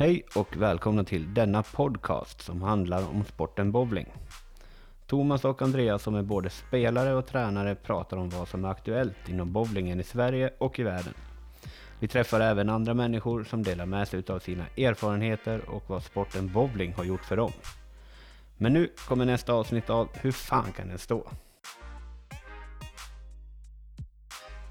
Hej och välkomna till denna podcast som handlar om sporten bowling. Thomas och Andreas som är både spelare och tränare pratar om vad som är aktuellt inom bowlingen i Sverige och i världen. Vi träffar även andra människor som delar med sig av sina erfarenheter och vad sporten bowling har gjort för dem. Men nu kommer nästa avsnitt av Hur fan kan den stå?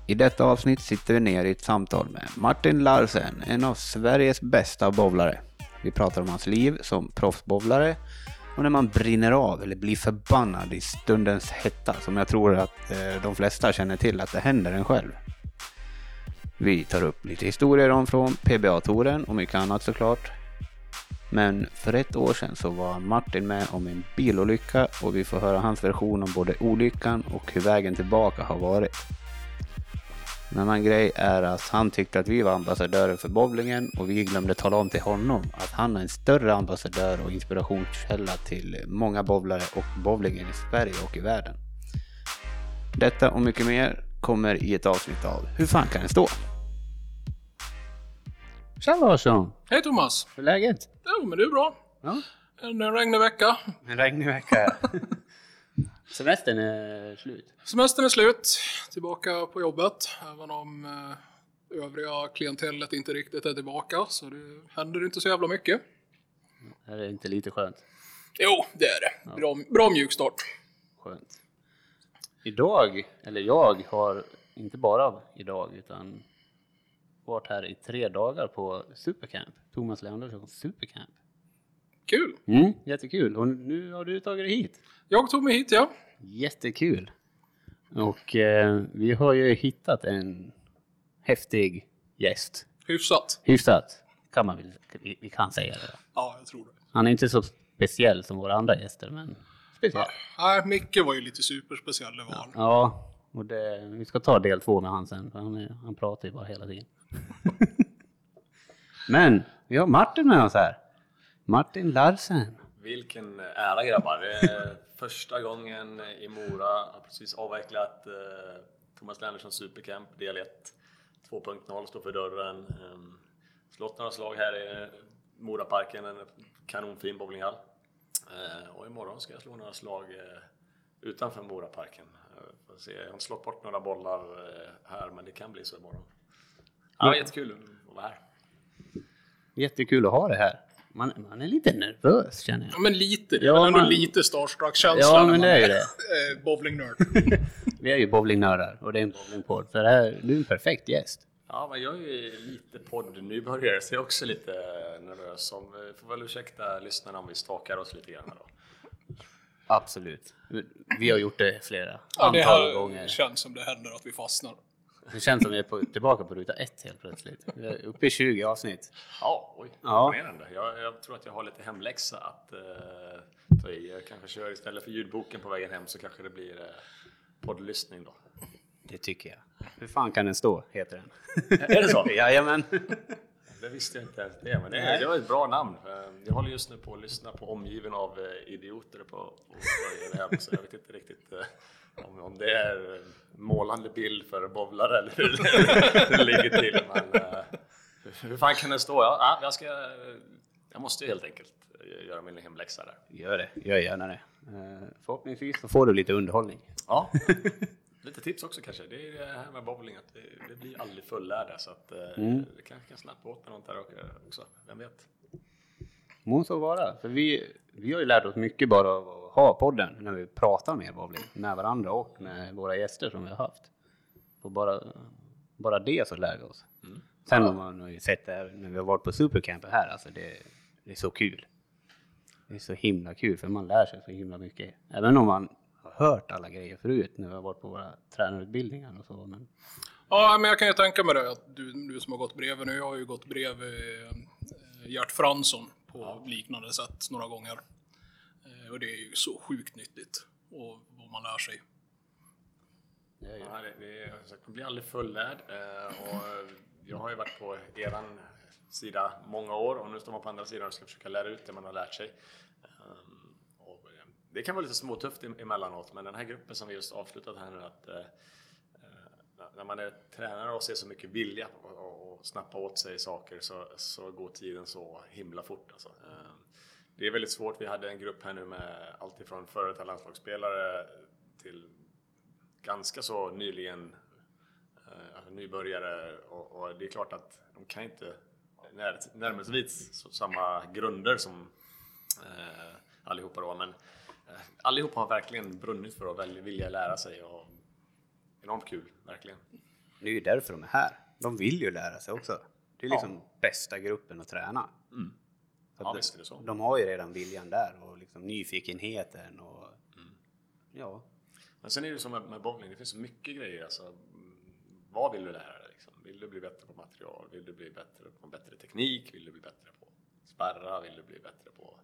I detta avsnitt sitter vi ner i ett samtal med Martin Larsen, en av Sveriges bästa bowlare. Vi pratar om hans liv som proffsbowlare och när man brinner av eller blir förbannad i stundens hetta som jag tror att eh, de flesta känner till att det händer en själv. Vi tar upp lite historier om från PBA-touren och mycket annat såklart. Men för ett år sedan så var Martin med om en bilolycka och vi får höra hans version om både olyckan och hur vägen tillbaka har varit. En annan grej är att han tyckte att vi var ambassadörer för bowlingen och vi glömde tala om till honom att han är en större ambassadör och inspirationskälla till många bowlare och bowlingen i Sverige och i världen. Detta och mycket mer kommer i ett avsnitt av Hur fan kan det stå? Tja Larsson! Hej Thomas! Hur är läget? Jo, men det är bra. Ja. En regnig vecka. En regnig vecka. Semestern är slut. Semestern är slut. Tillbaka på jobbet. Även om eh, övriga klientellet inte riktigt är tillbaka. Så det händer inte så jävla mycket. Är det inte lite skönt? Jo, det är det. Bra, bra mjukstart. Skönt. Idag, eller jag har inte bara idag utan varit här i tre dagar på Supercamp. Thomas Leanderssons Supercamp. Kul! Mm, jättekul. Och nu har du tagit dig hit. Jag tog mig hit, ja. Jättekul. Och eh, vi har ju hittat en häftig gäst. Hyfsat. Hyfsat, kan man väl, vi, vi kan säga det. Ja, jag tror det. Han är inte så speciell som våra andra gäster, men speciell. Nej, Micke var ju lite superspeciell, det var han. Ja, och det, vi ska ta del två med han sen, för han, är, han pratar ju bara hela tiden. Men vi har Martin med oss här. Martin Larsen. Vilken ära grabbar! Första gången i Mora. Har precis avvecklat eh, Thomas Lennersson Supercamp del 1. 2.0 står för dörren. Um, slått några slag här i Moraparken, en kanonfin bowlinghall. Eh, och imorgon ska jag slå några slag eh, utanför Moraparken. Får se. Jag har slått bort några bollar eh, här, men det kan bli så imorgon. Ja, jättekul att vara här. Jättekul att ha det här. Man, man är lite nervös känner jag. Ja, men lite. Det är Ja, väl ändå man- lite starstruck-känsla. Ja, när men man det är ju det. Bowlingnörd. Vi är ju bowlingnördar och det är en bowlingpodd. Så det här, du är en perfekt gäst. Ja, men jag är ju lite podd-nybörjare så jag är också lite nervös. Som, får väl ursäkta lyssnarna om vi stakar oss lite grann. Då. Absolut. Vi har gjort det flera Ja, det antal här gånger. känns som det händer att vi fastnar. Det känns som vi är på, tillbaka på ruta ett helt plötsligt. Vi är uppe i 20 avsnitt. Ja, oj, Ja. imponerande. Jag, jag tror att jag har lite hemläxa att eh, ta i. Jag kanske kör istället för ljudboken på vägen hem så kanske det blir eh, poddlyssning då. Det tycker jag. Hur fan kan den stå, heter den. Är det så? Jajamän. Det visste jag inte ens det, men det, det var ett bra namn. Eh, Jag håller just nu på att lyssna på Omgiven av eh, idioter på, på hem, så jag vet inte riktigt eh, om, om det är en målande bild för bowlare eller hur det, ligger till. Men, eh, hur fan kan det stå? Ja, ja, jag, ska, jag måste helt enkelt göra min hemläxa där. Gör det. Gör gärna det. Eh, Förhoppningsvis så får du lite underhållning. Ja. Lite tips också kanske. Det är det här med bowling, att det, det blir aldrig fullärda så att eh, det kanske kan snappa åt något här också. Vem vet? Må så vara. För vi, vi har ju lärt oss mycket bara av att ha podden när vi pratar med. Med varandra och med våra gäster som vi har haft. Och bara, bara det så lär vi oss. Sen har man ju sett det här när vi har varit på Supercamp här. Alltså det, det är så kul. Det är så himla kul för man lär sig så himla mycket. Även om man har hört alla grejer förut när vi har varit på våra tränarutbildningar och så. Men Ja, men jag kan ju tänka mig det att du, du som har gått bredvid nu, jag har ju gått bredvid eh, Gert Fransson på liknande sätt några gånger. Eh, och det är ju så sjukt nyttigt och vad man lär sig. Ja, det, det, som sagt, man blir aldrig fullärd. Eh, och jag har ju varit på eran sida många år och nu står man på andra sidan och ska försöka lära ut det man har lärt sig. Ehm, och, eh, det kan vara lite småtufft em- emellanåt, men den här gruppen som vi just avslutat här nu, att eh, eh, när man är tränare och ser så mycket vilja och, snappa åt sig saker så, så går tiden så himla fort. Alltså. Eh, det är väldigt svårt. Vi hade en grupp här nu med allt ifrån före detta landslagsspelare till ganska så nyligen eh, alltså nybörjare och, och, det är klart att de kan inte när, närmast samma grunder som eh, allihopa då men eh, allihopa har verkligen brunnit för att vilja lära sig och enormt kul, verkligen. Det är ju därför de är här. De vill ju lära sig också. Det är liksom ja. bästa gruppen att träna. Mm. Ja, visst är det så. De har ju redan viljan där och liksom nyfikenheten och mm. ja. Men sen är det som med, med bowling, det finns så mycket grejer. Alltså, vad vill du lära dig? Liksom? Vill du bli bättre på material? Vill du bli bättre på bättre teknik? Vill du bli bättre på sparra? Vill du bli bättre på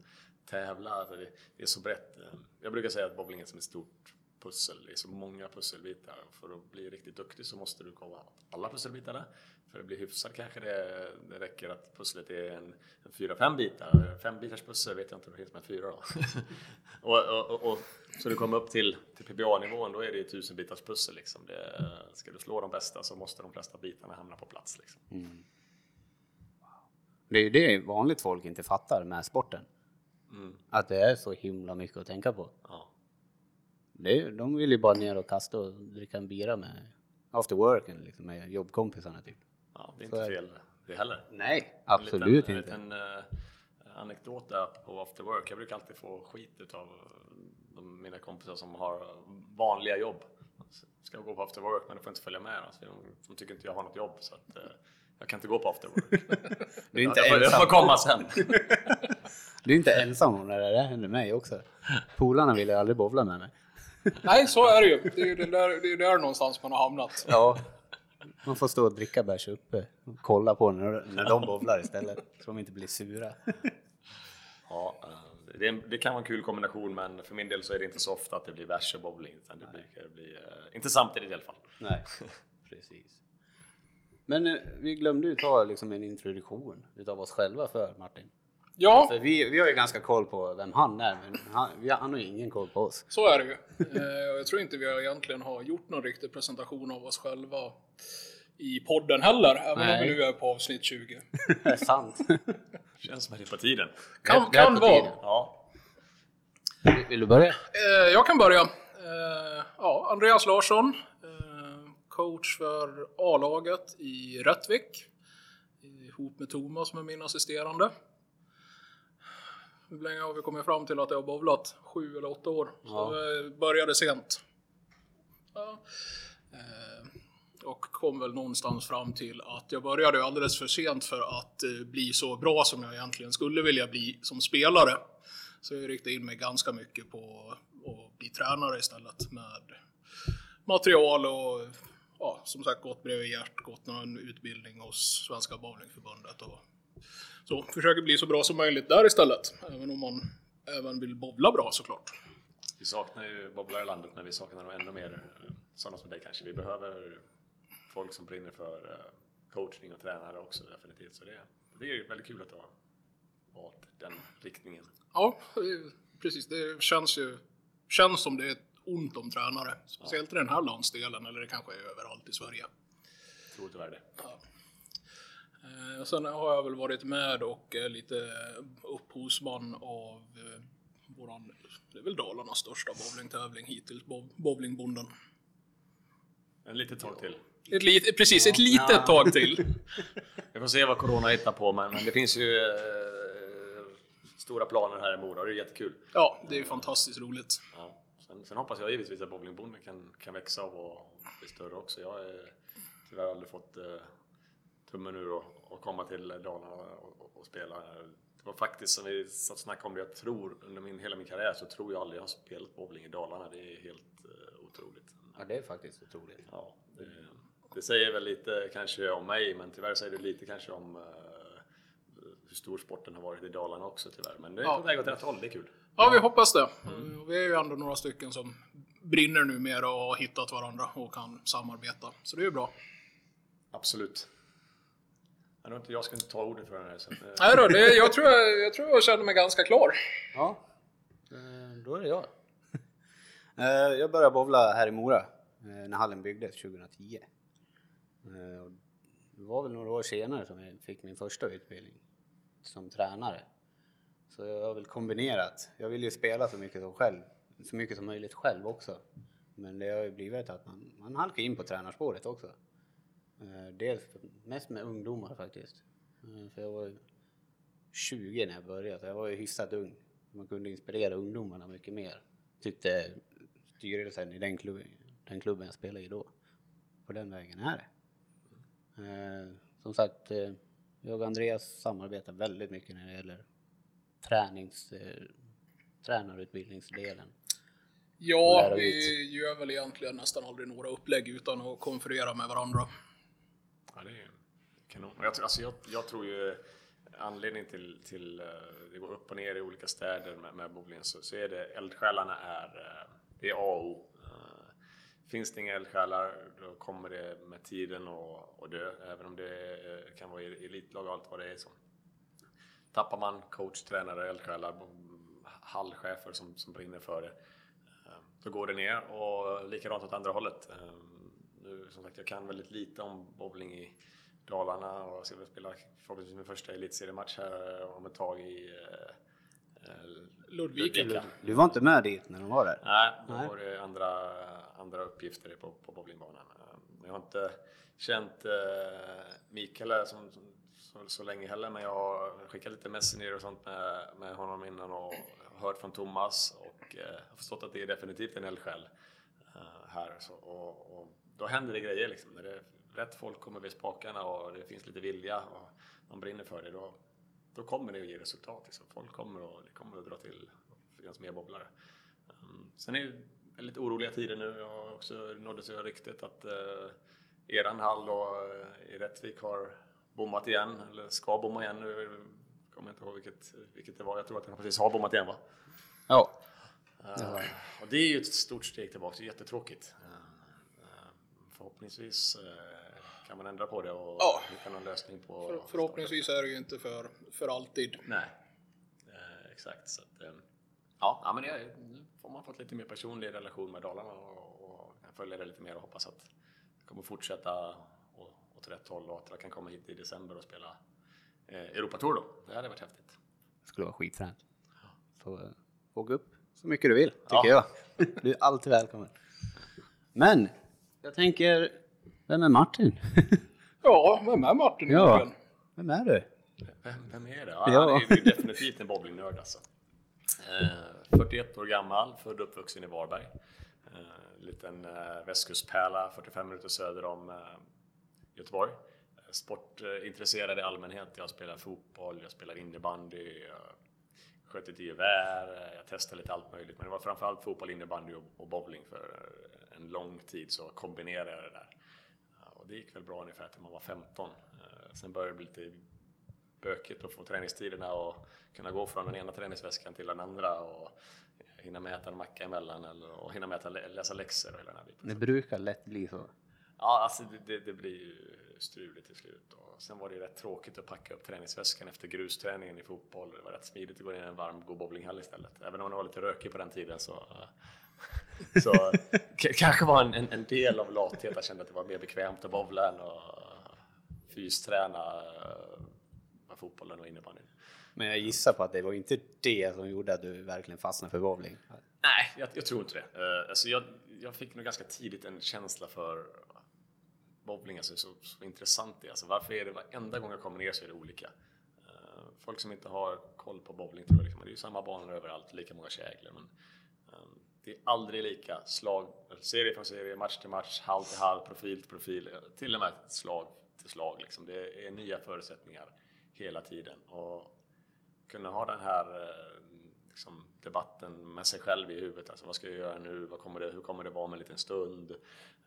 tävla? Alltså det, det, är så brett. Jag brukar säga att bowling är som ett stort pussel. Det är så många pusselbitar. För att bli riktigt duktig så måste du komma alla pusselbitarna. För att bli hyfsad kanske det, det räcker att pusslet är en, en fyra, fem bitar. Fem bitars pussel vet jag inte hur det heter med fyra då. och, och, och, och, så du kommer upp till, till PBA-nivån, då är det tusen bitars pussel liksom. Det, ska du slå de bästa så måste de flesta bitarna hamna på plats liksom. Mm. Det är ju det vanligt folk inte fattar med sporten. Mm. Att det är så himla mycket att tänka på. Ja. Det, de vill ju bara ner och kasta och dricka en bira med after worken liksom, med jobbkompisarna typ. Ja, det är inte fel det heller. Nej, absolut en liten, inte. En liten uh, anekdot där på after work. Jag brukar alltid få skit av de, mina kompisar som har vanliga jobb. Ska gå på after work men de får inte följa med. Alltså, de, de tycker inte jag har något jobb så att, uh, jag kan inte gå på after work. du är inte ja, ensam. Det får komma sen. du är inte ensam om det där, det händer mig också. Polarna vill ju aldrig bovla med mig. Nej, så är det ju. Det är ju där, det är där någonstans man har hamnat. Ja. Man får stå och dricka bärs uppe och kolla på när, när de bowlar istället, så de inte blir sura. Ja, eh, det, det, kan vara en kul kombination, men för min del så är det inte så ofta att det blir bärs och bowling, utan det brukar bli, uh, inte samtidigt i alla fall. Nej, precis. Men uh, vi glömde ju ta liksom en introduktion utav oss själva för Martin. Ja. För vi, vi har ju ganska koll på vem han är, men han, vi, han har ju ingen koll på oss. Så är det ju. Eh, jag tror inte vi egentligen har gjort någon riktig presentation av oss själva i podden heller, även Nej. om vi nu är på avsnitt 20. det är sant. Känns som att det är på tiden. Kan, det, kan vara. Ja. Vill du börja? Eh, jag kan börja. Eh, ja, Andreas Larsson, coach för A-laget i Rättvik. Ihop med Thomas som är min assisterande. Hur länge har vi kommit fram till att jag har bowlat? Sju eller åtta år. Så ja. jag började sent. Ja. Eh, och kom väl någonstans fram till att jag började alldeles för sent för att eh, bli så bra som jag egentligen skulle vilja bli som spelare. Så jag riktade in mig ganska mycket på att bli tränare istället med material och ja, som sagt gått bredvid Gert, gått någon utbildning hos Svenska Bowlingförbundet och så försöker bli så bra som möjligt där istället. Även om man även vill bowla bra såklart. Vi saknar ju bowlare i landet, men vi saknar nog ännu mer eh, sådana som dig kanske. Vi behöver folk som brinner för eh, coachning och tränare också definitivt. Så det, det är väldigt kul att du har valt den riktningen. Ja, precis. Det känns ju känns som det är ont om tränare. Speciellt i den här landsdelen, eller det kanske är överallt i Sverige. Tror tyvärr det. Ja. Eh, sen har jag väl varit med och är lite upphovsman av eh, våran, det är väl Dalarnas största bowlingtävling hittills, bowlingbonden. En litet tag till. Ett lit, precis, ett litet ja. tag till. Vi får se vad Corona hittar på, men, men det finns ju eh, stora planer här i Mora och det är jättekul. Ja, det är fantastiskt roligt. Ja. Sen, sen hoppas jag givetvis att bowlingbonden kan, kan växa och bli större också. Jag har tyvärr aldrig fått eh, tummen ur och, och komma till Dalarna och, och, spela. Det var faktiskt som vi satt och snackade om det, jag tror under min, hela min karriär så tror jag aldrig jag har spelat bowling i Dalarna. Det är helt uh, otroligt. Ja, det är faktiskt otroligt. Ja, det, det, säger väl lite kanske om mig, men tyvärr säger det lite kanske om uh, hur stor sporten har varit i Dalarna också tyvärr. Men det är ja. på väg åt rätt håll, det är kul. Ja, vi hoppas det. Mm. Vi är ju ändå några stycken som brinner numera och har hittat varandra och kan samarbeta. Så det är ju bra. Absolut. Jag, inte, jag ska inte ta ordet för den här. Så, eh. Nej då, det, jag, tror jag, jag tror jag känner mig ganska klar. Ja, eh, då är det jag. Eh, jag började bowla här i Mora när hallen byggdes 2010. Det det var väl några år senare som jag fick min första utbildning som tränare. Så jag har väl kombinerat. Jag vill ju spela så mycket som själv, så mycket som möjligt själv också. Men det har ju blivit att man, man halkar in på tränarspåret också. Eh, Dels mest med ungdomar faktiskt. Eh, För jag var ju 20 när jag började, så jag var ju hyfsat ung. Man kunde inspirera ungdomarna mycket mer, tyckte styrelsen i den klubben, den klubben jag spelade i då. På den vägen är det. Eh, Som sagt, jag och Andreas samarbetar väldigt mycket när det gäller tränings, tränarutbildningsdelen. Ja, vi gör väl egentligen nästan aldrig några upplägg utan att konferera med varandra. Ja, det är kanon. Jag, tror- alltså jag, jag tror ju anledningen till, till eh, det går upp och ner i olika städer med, med bowling så, så är det eldsjälarna är, eh, det är A och O. Eh, finns det inga eldsjälar då kommer det med tiden att dö, även om det kan vara elitlag och allt vad det är. Så. Tappar man coach, tränare, eldsjälar, hallchefer som, som brinner för det, då går det ner och likadant åt andra hållet. Nu, som sagt, jag kan väldigt lite om bowling i Dalarna och jag ska väl spela förhoppningsvis min första elitseriematch här om ett tag i eh, eh, Ludvika. Du var inte med dit när de var där? Nej, då Nej. var det andra, andra uppgifter på, på bowlingbanan. Jag har inte känt eh, Mikael som, som, så, så länge heller, men jag har skickat lite messenger och sånt med, med honom innan och hört från Thomas och eh, har förstått att det är definitivt en eldsjäl eh, här. Så, och, och då händer det grejer liksom. När det, rätt folk kommer vid spakarna och det finns lite vilja och man brinner för det, då, då kommer det att ge resultat. Liksom. Folk kommer och det kommer att dra till och finnas mer bobblare. Um, sen är det väldigt oroliga tider nu. Jag har också nåddes av ryktet att uh, eran hall då, eh, i Rättvik har bommat igen, eller ska bomma igen nu. Kommer inte ihåg vilket, vilket det var. Jag tror att den precis har bommat igen va? Ja. Uh, och det är ju ett stort steg tillbaka, det är jättetråkigt. Förhoppningsvis uh, kan man ändra på det och Ja. hitta någon lösning på... För, förhoppningsvis är det ju inte för, för alltid. Nej, eh, exakt. Så att, eh, ja, ja, men det, är- nu får man fått lite mer personlig relation med Dalarna och, och kan följa det lite mer och hoppas att det kommer fortsätta åt rätt håll och att jag kan komma hit i december och spela eh, Europatour då. Det hade varit häftigt. Det skulle vara skitfränt. Så uh, åk upp så mycket du vill, tycker Ja. jag. Du är alltid välkommen. Men, jag tänker, vem är Martin? Ja, vem är Martin Ja. egentligen? Vem är du? Vem, vem är det? Ja, Ja. Han är ju definitivt en bowlingnörd alltså. Eh, 41 år gammal, född och uppvuxen i Varberg. Eh, liten eh, västkusspärla 45 minuter söder om eh, Göteborg. Eh, Sportintresserad i allmänhet. Jag spelar fotboll, jag spelar innebandy, jag sköt ett gevär, eh, jag testade lite allt möjligt. Men det var framförallt fotboll, innebandy och, och bowling för en lång tid så kombinerade jag det där. Och det gick väl bra ungefär till man var 15. Eh, Sen började det bli lite bökigt att få träningstiderna och kunna gå från den ena träningsväskan till den andra och hinna med att äta en macka emellan eller, och hinna med att lä- läsa läxor och hela den här biten. Det brukar lätt bli så. Ja, alltså det, det, det blir ju struligt till slut. Och sen var det ju rätt tråkigt att packa upp träningsväskan efter grusträningen i fotboll. Det var rätt smidigt att gå in i en varm, god bowlinghall istället. Även om det var lite rökig på den tiden så, eh, så kanske var en, en, en del av lathet. Jag kände att det var mer bekvämt att bowla än att fysträna eh, med fotbollen och innebandyn. Men jag gissar på att det var inte det som gjorde att du verkligen fastnade för bowling. Nej, jag, jag tror inte det. Uh, alltså jag, jag fick nog ganska tidigt en känsla för bowling, alltså så, så intressant det är. Alltså varför är det varenda gång jag kommer ner så är det olika. Eh, folk som inte har koll på bowling tror jag liksom, det är ju samma banor överallt, lika många käglor. Men eh, det är aldrig lika. Slag, serie från serie, match till match, halv till halv, profil till profil, till och med slag till slag. Liksom. Det är nya förutsättningar hela tiden. Och kunna ha den här eh, liksom, debatten med sig själv i huvudet. Alltså, vad ska jag göra nu? Vad kommer det, hur kommer det vara om en liten stund?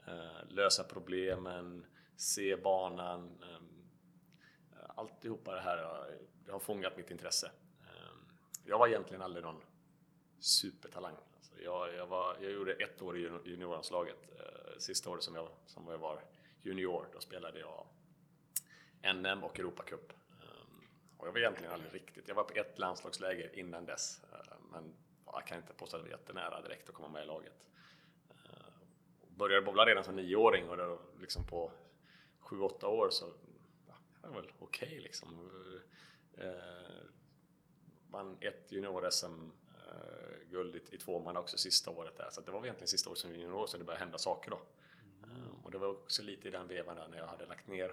Eh, lösa problemen, se banan. Eh, alltihopa det här har, det har fångat mitt intresse. Eh, jag var egentligen aldrig någon supertalang. Alltså, jag, jag, var, jag gjorde ett år i juniorlandslaget. Eh, sista året som jag, som jag var junior, då spelade jag NM och Europacup. Eh, och jag var egentligen aldrig riktigt, jag var på ett landslagsläger innan dess. Eh, men jag kan inte påstå att det var jättenära direkt att komma med i laget. Började bowla redan som nioåring och då liksom på 7-8 år så var väl okej liksom. Eh, vann ett junior-SM guld i, i tvåman också sista året där. Så det var egentligen sista året som junior så det började hända saker då. Eh, och det var också lite i den vevan där när jag hade lagt ner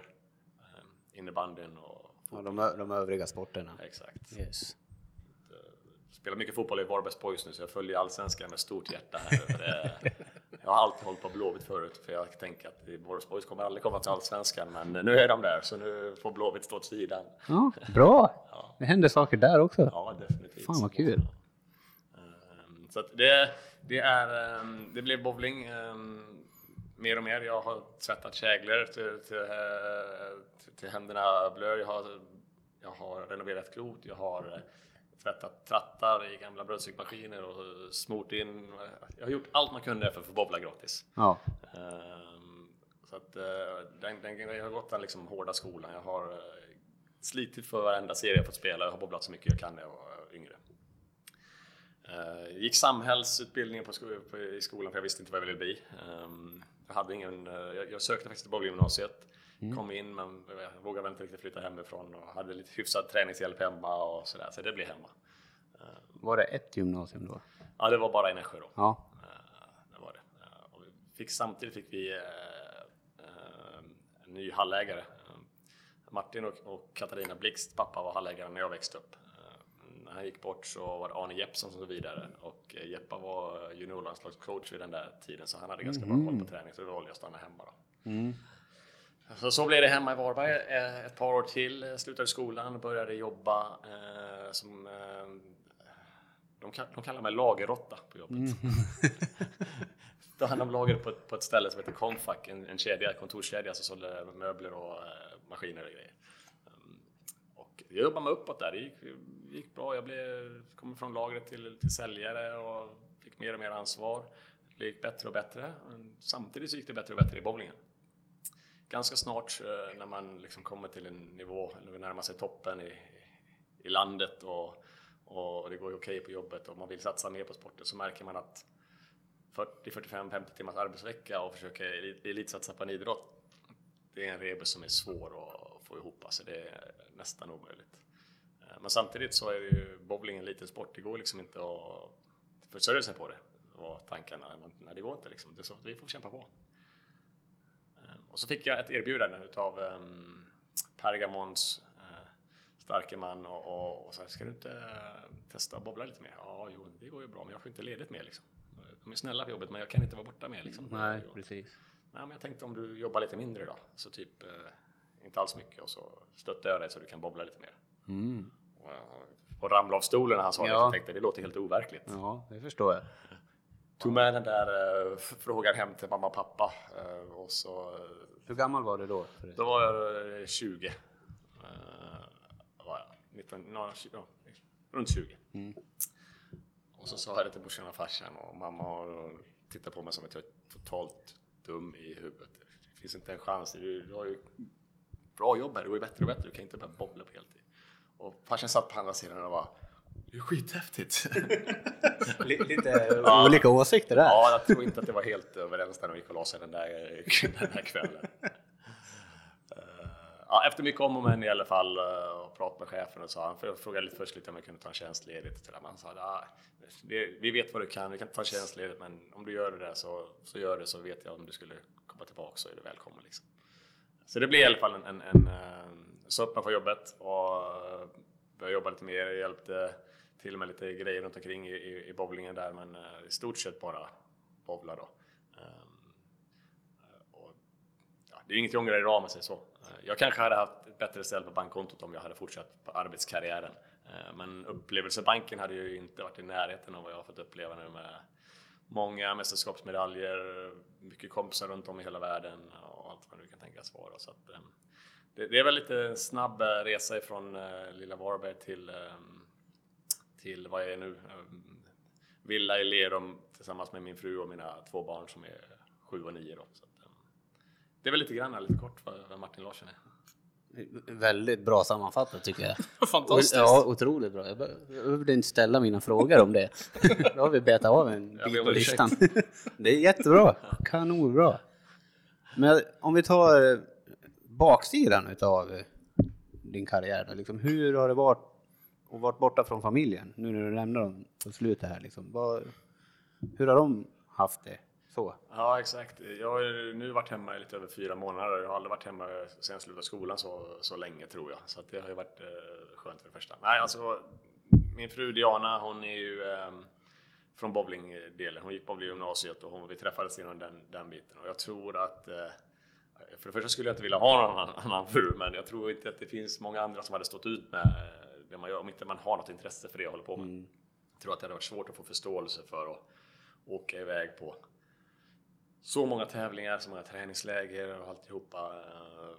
eh, innebandyn och Ja, de, de övriga sporterna. exakt. Yes. Spelar mycket fotboll i Varbergs Boys nu så jag följer allsvenskan med stort hjärta här. Jag har alltid hållit på Blåvitt förut för jag tänker att Varbergs Boys kommer aldrig komma till allsvenskan men nu är de där så nu får Blåvitt stå åt sidan. Ja, bra! Det händer saker där också. Ja, definitivt. Fan vad kul. Så det, det, är, ehm, det blev bowling ehm, mer och mer. Jag har tvättat käglor till, till, eh, till, händerna blöd. Jag har, jag har renoverat klot. Jag har eh, tvättat trattar i gamla brödstyckmaskiner och smort in. Jag har gjort allt man kunde för att få bowla gratis. Ja. Ehm, Så att eh, den, den, jag har gått den liksom hårda skolan. Jag har slitit för varenda serie jag fått spela. Jag har bowlat så mycket jag kan när jag var yngre. Eh, gick samhällsutbildningen på, sko- på, i skolan för jag visste inte vad jag ville bli. Ehm, jag, hade ingen, eh, jag, jag sökte faktiskt till bowlinggymnasiet. Kom in men jag vågade inte riktigt flytta hemifrån och hade lite hyfsad träningshjälp hemma och sådär. Så det blev hemma. Var det ett gymnasium då? Ja, det var bara i Nässjö då. Ja. Eh, Det var det. Och fick, samtidigt fick vi eh, en ny hallägare. Martin och, och Katarina Blixt, pappa, var hallägare när jag växte upp. När han gick bort så var det Arne Jeppsson som var vidare och eh, Jeppa var juniorlandslagscoach vid den där tiden så han hade ganska bra koll på träning så det valde jag att stanna hemma. Då. Så, så blev det hemma i Varberg eh, ett par år till. Eh, Slutade skolan, började jobba eh, som eh, de, de kallar mig lagerråtta på jobbet. Då hade de lager på, ett- på ett ställe som heter Confac, en, en kedja, kontorskedja som sålde möbler och eh, maskiner och grejer. Jag jobbade mig uppåt där, det gick, gick bra. Jag blev, kom från lagret till, till säljare och fick mer och mer ansvar. Det gick bättre och bättre. Samtidigt så gick det bättre och bättre i bowlingen. Ganska snart eh, när man liksom kommer till en nivå, eller närmar sig toppen i, i landet och, och det går ju okej på jobbet och man vill satsa mer på sporten så märker man att 40, 45, 50 timmars arbetsvecka och försöka elitsatsa på en idrott. Det är en rebus som är svår att få ihop, alltså det är nästan omöjligt. Eh, Men samtidigt så är ju bowling en liten sport, det går liksom inte att försörja sig på det. var tankarna, nej, det går inte liksom. Det är så, vi får kämpa på. Eh, Och så fick jag ett erbjudande utav um, Pergamons uh, starke man och, och, och så här, ska du inte eh, testa att bobbla lite mer? Ja, jo, det går ju bra, men jag får inte ledigt mer liksom. De är snälla på jobbet, men jag kan inte vara borta mer liksom. Nej, precis. Nej, men jag tänkte om du jobbar lite mindre då, så typ eh, inte alls mycket och så stöttar jag dig så du kan bobbla lite mer. Mm. Och, och ramla av stolen när han sa det, Ja. så jag tänkte det låter helt overkligt. Ja, det förstår jag. Tog med den där eh, frågan hem till mamma och pappa eh, och så eh, Hur gammal var du då? Då var jag eh, 20. Eh, var jag? 19, no, ja, runt 20. Och så sa jag det till brorsan och farsan och mamma och tittade på mig som att jag är totalt dum i huvudet. Det finns inte en chans. Du, du har ju bra jobb här, det går ju bättre och bättre. Du kan inte börja bobbla på heltid. Och farsan satt på andra sidan och var det är skithäftigt. Lite olika åsikter där. Ja, jag tror inte att det var helt överens när de gick och la sig den där, den där kvällen. Eh, Ja, efter mycket om och men i alla fall eh, och prat med chefen och så han för jag frågade lite först lite om jag kunde ta en tjänstledigt. till det. Men Han sa ah, det, vi vet vad du kan, vi kan ta tjänstledigt men om du gör det där så, så gör det så vet jag om du skulle komma tillbaka så är du välkommen. Liksom. Så det blev i alla fall en, en, en eh, så upp för på jobbet och eh, började jobba lite mer. Jag hjälpte till med lite grejer runt omkring i, i, i bowlingen där men eh, i stort sett bara bowla då. Och, ja, det är inget jag ångrar idag om man säger så. Jag kanske hade haft ett bättre ställe på bankkontot om jag hade fortsatt på arbetskarriären. Men upplevelsebanken hade ju inte varit i närheten av vad jag har fått uppleva nu med många mästerskapsmedaljer, mycket kompisar runt om i hela världen och allt vad nu kan tänkas vara. Så att, eh, det, det är väl lite snabb eh, resa ifrån eh, lilla Varberg till, eh, till vad jag är nu. Eh, Villa i Lerum tillsammans med min fru och mina två barn som är sju och nio. Då. Så att, det är väl lite grann, lite kort, vad, Martin Larsson är. Väldigt bra sammanfattat tycker jag. Fantastiskt. Ja, otroligt bra. Jag be- jag behövde inte ställa mina frågor om det. Då har vi betat av en bit på listan. Det är jättebra. Kanonbra. Men om vi tar eh, baksidan utav eh, din karriär. Då? Liksom, hur har det varit att vara borta från familjen nu när du lämnar dem på slutet här? Liksom? Vad, hur har de haft det? Så. Ja, exakt. Jag har nu varit hemma i lite över fyra månader. Jag har aldrig varit hemma sen jag slutade skolan så, så länge tror jag. Så det har ju varit eh, skönt för det första. Nej, alltså min fru Diana, hon är ju eh, från bowlingdelen. Hon gick bowlinggymnasiet och hon, vi träffades genom den, den biten. Och jag tror att eh, för det första skulle jag inte vilja ha någon annan, annan fru, men jag tror inte att det finns många andra som hade stått ut med eh, det man gör om inte man har något intresse för det jag håller på med. Mm. Jag tror att det hade varit svårt att få förståelse för att åka iväg på så många tävlingar, så många träningsläger och alltihopa. Eh,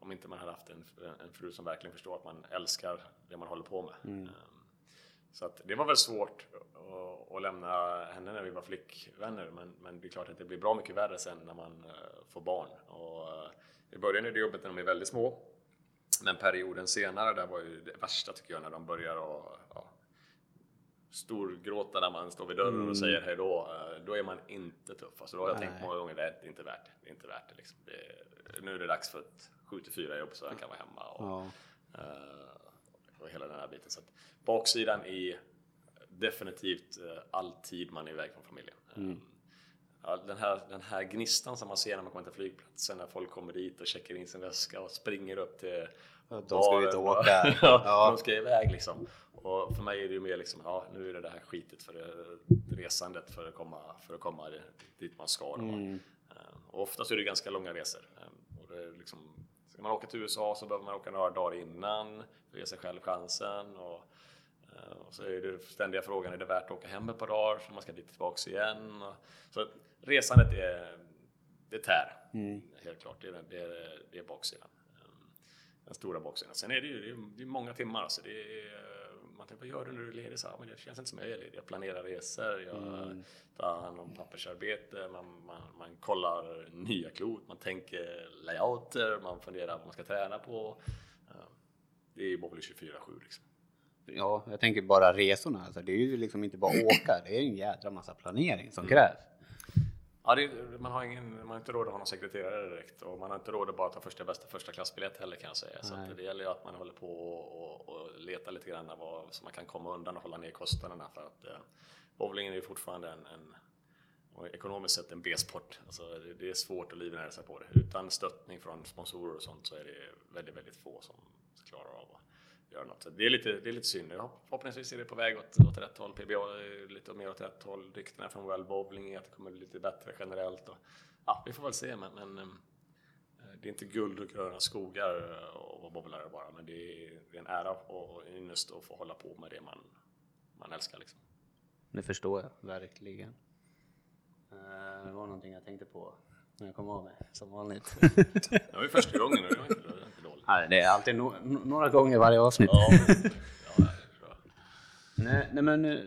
om inte man hade haft en, en fru som verkligen förstår att man älskar det man håller på med. Mm. Eh, så att det var väl svårt att, att, lämna henne när vi var flickvänner, men, men det är klart att det blir bra mycket värre sen när man uh, får barn. Och, uh, I början är det jobbet när de är väldigt små, men perioden senare, där var ju det värsta tycker jag, när de börjar att ja, storgråta när man står vid dörren mm. och säger hej då. Uh, då är man inte tuff. Alltså, då har jag Nej. tänkt många gånger, det är inte värt det. Det är inte värt det, liksom. det nu är det dags för ett 7-4 jobb så jag kan vara hemma. Och, ja. Och hela den här biten. Så Baksidan är definitivt eh, all tid man är iväg från familjen. Mm. Den, här, den här gnistan som man ser när man kommer till flygplatsen, när folk kommer dit och checkar in sin väska och springer upp till de ska ut och åka. ja. De ska iväg liksom. Och för mig är det ju mer liksom, ja nu är det det här skitet för det, resandet för att komma, för att komma dit man ska. Mm. Eh, och oftast är det ganska långa resor. Eh, och det är liksom, ska man åka till USA så behöver man åka några dagar innan för att ge sig själv chansen. Och, Eh, och så är det ständiga frågan, är det värt att åka hem ett par dagar så man ska dit tillbaks igen? Så resandet är, det tär, mm. helt klart. Det är, det är, det är baksidan. Ehm, den stora baksidan. Sen är det ju det är många timmar. Alltså det är, man tänker, vad gör du när du är ledig? Så, men det känns inte som jag är ledig. Jag planerar resor, jag mm. tar hand om pappersarbete, man, man, man kollar nya klot, man tänker layouter, man funderar vad man ska träna på. Det är Bowling 24-7 liksom ja, jag tänker bara resorna. Alltså, det är ju liksom inte bara åka, det är en jädra massa planering som krävs. Ja, det, man, har ingen, man har inte råd att ha någon sekreterare direkt och man har inte råd att bara ta första bästa första klassbiljett heller kan jag säga. Så det gäller ju att man håller på och, och letar lite grann vad, så man kan komma undan och hålla ner kostnaderna för att eh, bowlingen är ju fortfarande en, en ekonomiskt sett en B-sport. Alltså det, det, är svårt att livnära sig på det. Utan stöttning från sponsorer och sånt så är det väldigt, väldigt få som klarar av det göra något. Så det, är lite, det är lite synd. Förhoppningsvis är det på väg åt, åt rätt håll. PBA är lite mer åt rätt håll. Ryktena från World Bowling är att det kommer bli lite bättre generellt. Och, ja, vi får väl se, men, men eh, det är inte guld och gröna skogar att vara bowlare bara, men det är, det är en ära och ynnest att få hålla på med det man, man älskar. Liksom. Det förstår jag verkligen. Eh, det var någonting jag tänkte på när jag kom av mig, som vanligt. det var ju första gången det var inte. Nej, det är alltid no några gånger varje avsnitt. Ja, ja, nej, nej, men eh,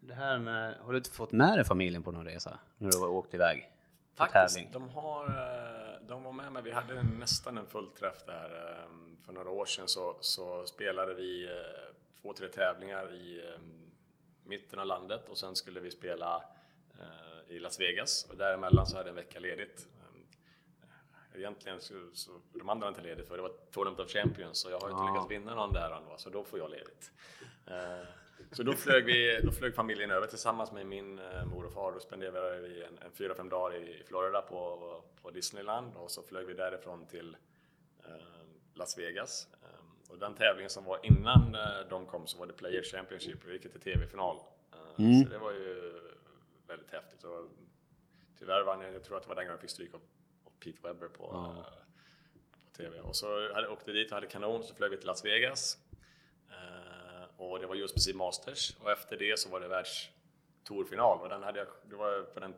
det här med, har du inte fått med dig familjen på någon resa? När du har åkt iväg? Faktiskt, de, har, eh, de var med mig. Vi hade nästan en fullträff där. Eh, för några år sedan så, så spelade vi två, tre tävlingar i mitten av landet och sen skulle vi spela i Las Vegas och däremellan så hade jag en vecka ledigt. Egentligen så, så de andra inte ledigt för det var Tournament of Champions och jag har inte ja. lyckats vinna någon där ändå, så då får jag ledigt. Eh, så då flög, vi, då flög familjen över tillsammans med min eh, mor och far. Då spenderade vi en, en fyra, fem dagar i Florida på, på Disneyland och så flög vi därifrån till eh, Las Vegas. Och den tävlingen som var innan de kom så var det Player Championship, vi gick till TV-final. Mm. Så det var ju väldigt häftigt. Och tyvärr vann jag, jag tror att det var den gången jag fick stryk av Pete Webber på, mm. uh, på TV. Och så hade, åkte dit och hade kanon, så flög vi till Las Vegas. Uh, och det var just precis Masters. Och efter det så var det världstourfinal. Och den hade jag, det var på den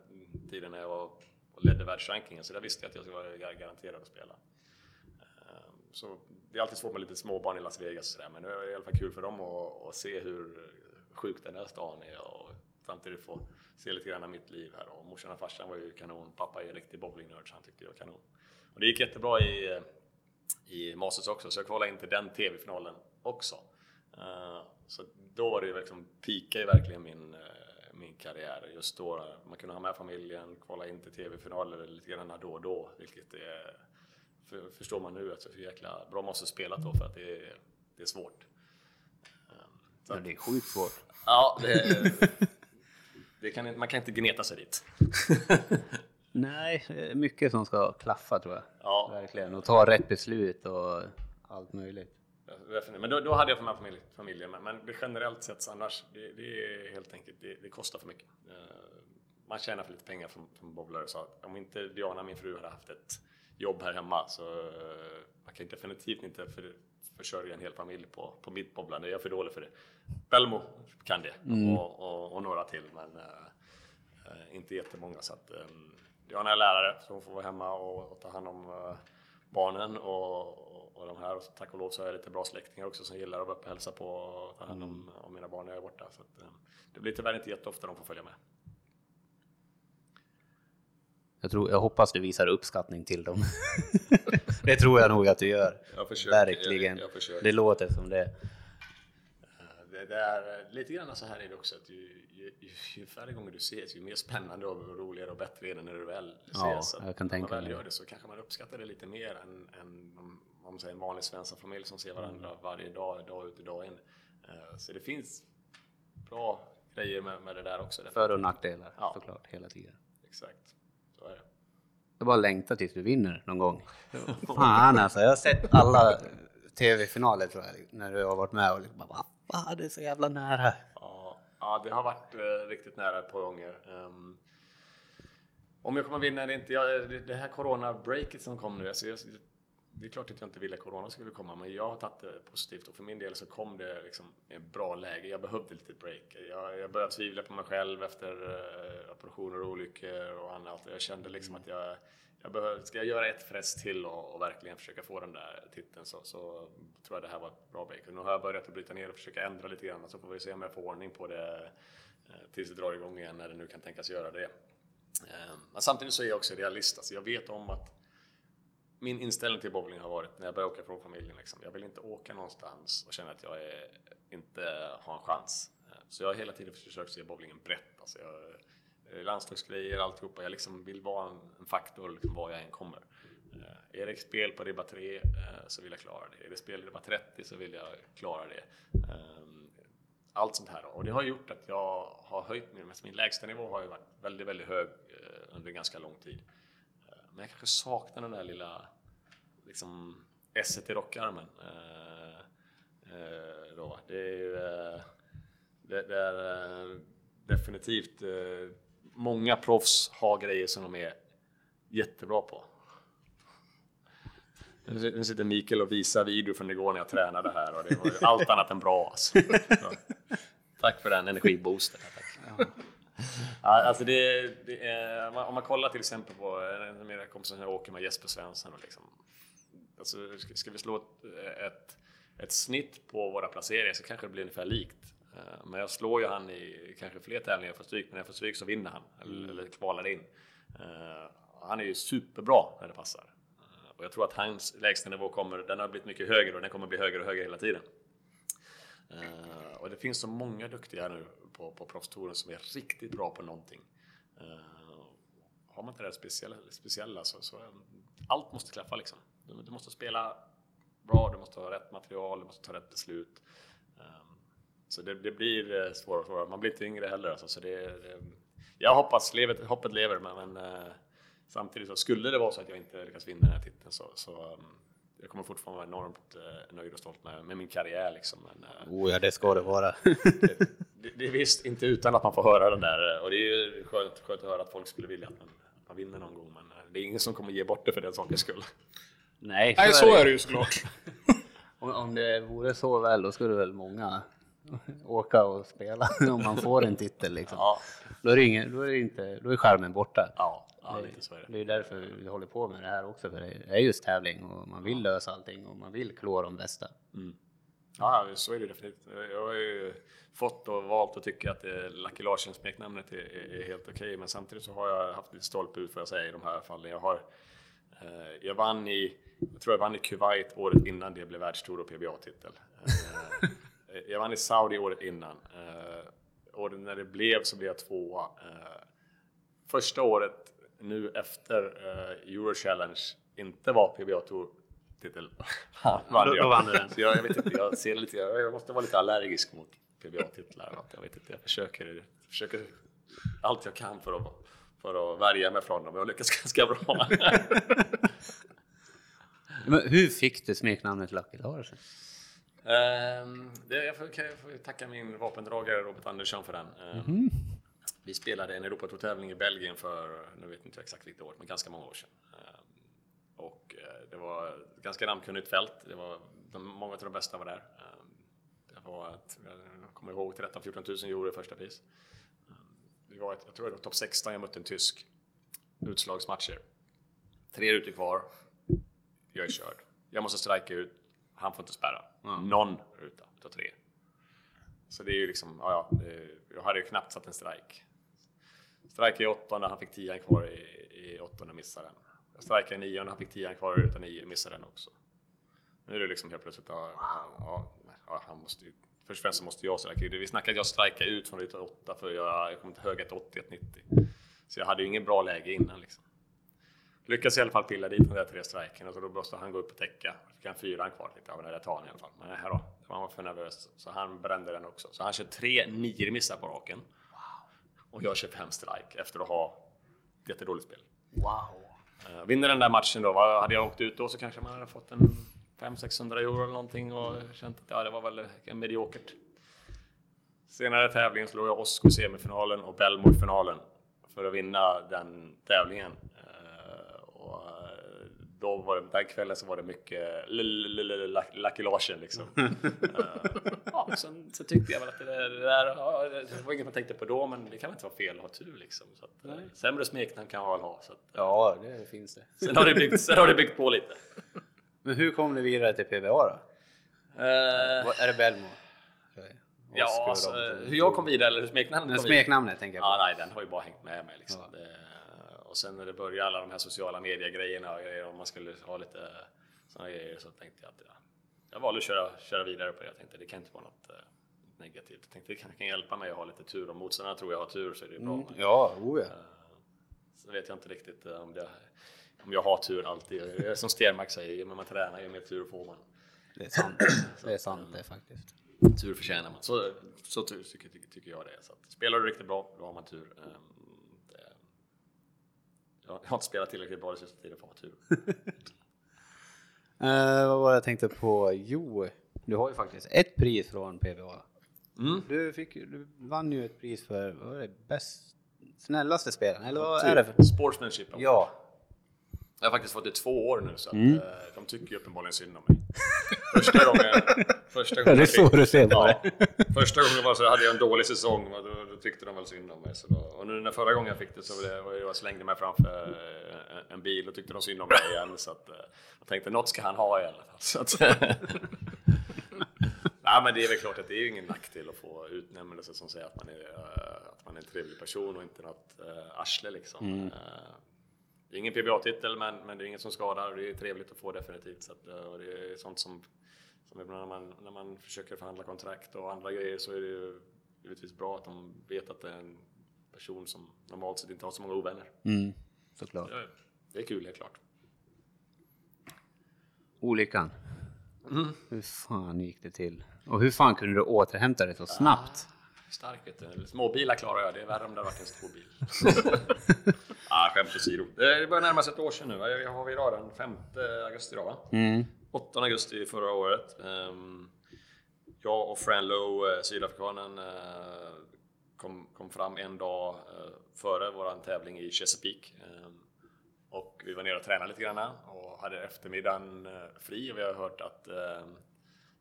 tiden när jag var och ledde världsrankingen, så där visste jag att jag skulle vara garanterad att spela. Uh, så det är alltid svårt med lite småbarn i Las Vegas och sådär, men det är i alla fall kul för dem att, att se hur sjuk den här stan är och samtidigt få se lite grann av mitt liv här. Och morsan och farsan var ju kanon. Pappa är en riktig bowlingnörd så han tyckte jag var kanon. Och det gick jättebra i, i Masters också, så jag kvalade in till den TV-finalen också. Uh, så då var det ju liksom, peakade verkligen min, uh, min karriär. Just då, man kunde ha med familjen, kvala in till TV-finaler lite grann då och då, vilket är för, förstår man nu att hur jäkla bra måste spela då för att det är, det är svårt. Ehm, så att, det är sjukt svårt. ja, det, det kan, man kan inte gneta sig dit. Nej, mycket som ska klaffa tror jag. Ja. Verkligen. Och ta rätt beslut och allt möjligt. Men då, då hade jag för mig familj, familjen med. Men det generellt sett så annars, det, det är helt enkelt, det, det kostar för mycket. Eh, Man tjänar för lite pengar från, från bowlare. Så om inte Diana, min fru, hade haft ett jobb här hemma så eh, man kan definitivt inte för, försörja en hel familj på, på mitt bowlande. Jag är för dålig för det. Belmo kan det och, och, och några till, men eh, inte jättemånga. Så att, eh, Diana är lärare, så hon får vara hemma och, och ta hand om eh, barnen och, och, de här. Och tack och lov så har jag lite bra släktingar också som gillar att vara uppe och hälsa på och ta hand om, om mina barn när jag är borta. Så att, eh, det blir tyvärr inte jätteofta de får följa med. Jag, tror, jag hoppas du visar uppskattning till dem. det tror jag nog att du gör. Jag försöker, Verkligen. jag- jag försöker. Det låter som det. Eh, Det, det är eh, lite grann så här är det också att ju, ju, ju, färre gånger du ses, ju mer spännande och roligare och bättre är det när du väl ses. Ja, Så jag kan när tänka man väl mig gör det. så kanske man uppskattar det lite mer än, än om, om säger, en vanlig Svensson-familj som ser varandra varje dag, dag ut och dag in. Eh, Så det finns bra grejer med, med det där också. För och nackdelar Ja. såklart hela tiden. Exakt, så är det. Jag bara längtar tills du vinner någon gång. Fan alltså, jag har sett alla tv-finaler tror jag, när du har varit med och liksom bara, "Va? Va? det är så jävla nära. Ja, ja, det har varit eh, riktigt nära ett par gånger. Ehm, om jag kommer vinna eller inte, jag, det, det här corona-breaket som kom nu, alltså jag, det är klart att jag inte ville att corona skulle komma, men jag har tagit det positivt och för min del så kom det liksom i ett bra läge. Jag behövde lite break. Jag, jag började tvivla på mig själv efter eh, operationer och olyckor och annat. Jag kände liksom att jag, jag behövde, ska jag göra ett frest till och, och verkligen försöka få den där titeln så, så tror jag det här var ett bra break. Och nu har jag börjat att bryta ner och försöka ändra lite grann så får vi se om jag får ordning på det eh, tills det drar igång igen när det nu kan tänkas göra det. Eh, Men samtidigt så är jag också realist. Alltså jag vet om att min inställning till bowling har varit när jag började åka från familjen. Liksom, jag vill inte åka någonstans och känna att jag är, inte har en chans. Så jag har hela tiden försökt se bowlingen brett. Alltså jag, eh, landslagsgrejer, alltihopa. Jag liksom vill vara en, en faktor liksom, var jag än kommer. Eh, är det spel på ribba 3 eh, så vill jag klara det. Är det spel i ribba 30 så vill jag klara det. Ehm, allt sånt här. Och det har gjort att jag har höjt min, min lägstanivå har ju varit väldigt, väldigt hög under under ganska lång tid. Men jag kanske saknar den där lilla liksom esset i rockarmen. Eh, eh, då. Det är ju eh, det, det är eh, definitivt eh, många proffs har grejer som de är jättebra på. Nu sit- Nu sitter Mikael och visar video från igår när jag tränade här och det var allt annat än bra alltså. Så, Tack för den energiboosten. Tack. Ja, alltså det, det är, om man- kollar till exempel på en av mina kompisar som åker med, Jesper Svensson. Och liksom, alltså, ska, vi slå ett, ett, ett snitt på våra placeringar så kanske det blir ungefär likt. Eh, Men jag slår ju han i kanske fler tävlingar får stryk, men när jag får stryk så vinner han. Eller, eller kvalar in. Eh, Han är ju superbra när det passar. Eh, Och jag tror att hans lägstanivå kommer, den har blivit mycket högre och den kommer bli högre och högre hela tiden. Eh, och det finns så många duktiga nu på, på proffstouren som är riktigt bra på någonting. Eh, har man inte det där speciella, speciella så, så um, allt måste klaffa liksom. Du, du måste spela bra, du måste ha rätt material, du måste ta rätt beslut. Eh, så det, det blir eh, svårare och svårare. Man blir inte yngre heller. Alltså, så det, det, eh, jag hoppas, levet, hoppet lever, men, men eh, samtidigt så skulle det vara så att jag inte lyckas vinna den här titeln så, så um, jag kommer fortfarande vara enormt eh, nöjd och stolt med, med min karriär. Liksom. Men, eh, Oh ja, det ska det vara. det, det, det är visst inte utan att man får höra den där. eh, Och det är ju skönt, skönt att höra att folk skulle vilja att man, att man vinner någon gång. Men eh, det är ingen som kommer ge bort det för den sakens skull. Nej, Nej, så är det ju såklart. Om, om det vore så väl, då skulle väl många åka och spela om man får en titel liksom. Ja, Då är det ingen, då är det inte, då är skärmen borta. ja, ja lite så är det. Det är därför vi håller på med det här också, för det är just tävling och man vill lösa allting och man vill klå de bästa. Ja, så är det definitivt. Jag har ju fått och valt att tycka att Lucky Larsen-smeknamnet är, är, är helt okej, men samtidigt så har jag haft lite stolpe ut får jag säga i de här fallen. Jag har eh, jag vann i, jag tror jag vann i Kuwait året innan det blev världstour och PBA-titel. Eh, jag vann i Saudi året innan. Eh, året när det blev så blev jag tvåa. Eh, första året nu efter eh, Euro Challenge inte var PBA Tour titel. Då- då vann du den. Så jag, jag vet inte, jag ser lite, jag måste vara lite allergisk mot PBA-titlar. Jag vet inte, jag försöker, försöker allt jag kan för att, för att värja mig från dem. Jag lyckas ganska bra. Men hur fick du smeknamnet Lucky Larsen? Ehm, det, jag, får, kan- jag får tacka min vapendragare Robert Andersson för den. Ehm, Vi spelade en Europatourtävling i Belgien för, nu vet inte exakt vilket år, men ganska många år sedan. Ehm, och eh, det var ett ganska namnkunnigt fält. Det var, de, många av de bästa var där. Ehm, det var ett, jag kommer ihåg 13-14 000 euro i första pris. Ehm, det var ett, jag tror det var topp 16, jag mötte en tysk. Utslagsmatcher. Tre rutor kvar. Jag är körd. Jag måste strika ut. Han får inte spärra. Någon ruta utav tre. Så det är ju liksom, ja, ja, det, jag hade ju knappt satt en strike. Strike i åttonde, han fick tian kvar i, i åttonde, missade den. Jag strikade i nionde, han fick tian kvar i ruta nio, missade den också. Nu är det liksom helt plötsligt, ja, ja, ja han måste ju, först och främst så måste jag strika. Vi snackade att jag strikade ut från ruta åtta för jag jag kom inte hög 180, 190. Så jag hade ju ingen bra läge innan liksom. Lyckas i alla fall pilla dit de där tre striken och så då måste han gå upp och täcka. Då fick han fyran kvar. Tänkte, ja, men det där tar han i alla fall. Men här då, han var för nervös. Så han brände den också. Så han kör tre nio missar på raken. Och kör fem strike efter att ha jättedåligt spel. Wow. Uh, vinner den där matchen då, vad- hade jag åkt ut då så kanske man hade fått en 500-600 euro eller någonting och känt att ja, det var väl mediokert. Senare tävlingen slog jag Osko i semifinalen och Belmo i finalen för att vinna den tävlingen. Då var det, den kvällen så var det mycket Lucky Larsen liksom. Eh, ja, sen, så tyckte jag väl att det där, det där ja, det var inget man tänkte på då, men det kan väl inte vara fel att ha tur liksom. Så att, eh, sämre smeknamn kan man väl ha. Så att, Ja, det finns det. Sen har det byggt, sen har det byggt på lite. Men hur kom du vidare till PBA då? Eh, Är det Belmo? ja, alltså, hur jag kom vidare, eller hur smeknamnet kom vidare. smeknamnet tänker jag på. Ja, nej, den har ju bara hängt med mig liksom. Det, och sen när det började alla de här sociala medier-grejerna och grejer, om man skulle ha lite sådana grejer så tänkte jag att ja, jag valde att köra, köra vidare på det. Jag tänkte det kan inte vara något eh, negativt. Jag tänkte det kan, kan hjälpa mig att ha lite tur. Om motståndarna tror jag har tur så är det bra. Mm, Men, ja, oh ja. Så vet jag inte riktigt eh, om, det, om jag har tur alltid. Som Stenmark säger, mer man tränar ju mer tur får man. Det är sant. Det är sant det faktiskt. Tur förtjänar man. Så, så tycker, tycker, jag det. Så att, spelar du riktigt bra, då har man tur. Jag har inte spelat tillräckligt bra den sista tiden för att ha tur. Eh, vad var det jag tänkte på? Jo, du har ju faktiskt ett pris från PBA. Mm. Du, fick, du vann ju ett pris för, vad var det, bäst, snällaste spelaren? Eller vad är det för? Sportsmanship. Ja. Jag har faktiskt fått det två år nu så att, eh, de tycker ju uppenbarligen synd om mig. Första gången... Första gången Det är så du ser Ja, första gången var så hade jag en dålig säsong och då, då tyckte de väl synd om mig. Så då, och nu när förra gången jag fick det så var det, jag slängde mig framför eh, en, en bil och tyckte de synd om mig igen. Så att, eh, jag tänkte något ska han ha i alla fall. Så att, Nej men det är väl klart att det är ingen nackdel att få utnämnelse som säger att man är, eh, att man är en trevlig person och inte något arsle liksom. Eh, det är ingen PBA-titel men, men det är inget som skadar och det är trevligt att få definitivt. Så att, och det är sånt som, som ibland när man, när man försöker förhandla kontrakt och andra grejer så är det ju givetvis bra att de vet att det är en person som normalt sett inte har så många ovänner. Mm, såklart. Ja, Det är kul helt klart. Olyckan. Hur fan gick det till? Och hur fan kunde du återhämta dig så snabbt? Stark vet du. Småbilar klarar jag, det är värre om det varit en stor bil. ah, skämt åsido. Det börjar närma sig ett år sedan nu. Vad har vi idag? Den 5 augusti idag va? Mm. 8 augusti förra året. Ehm, jag och Fran Lowe, eh, sydafrikanen, eh, kom, kom fram en dag eh, före vår tävling i Chesapeake. Ehm, och vi var nere och tränade lite grann och hade eftermiddagen fri och vi har hört att eh,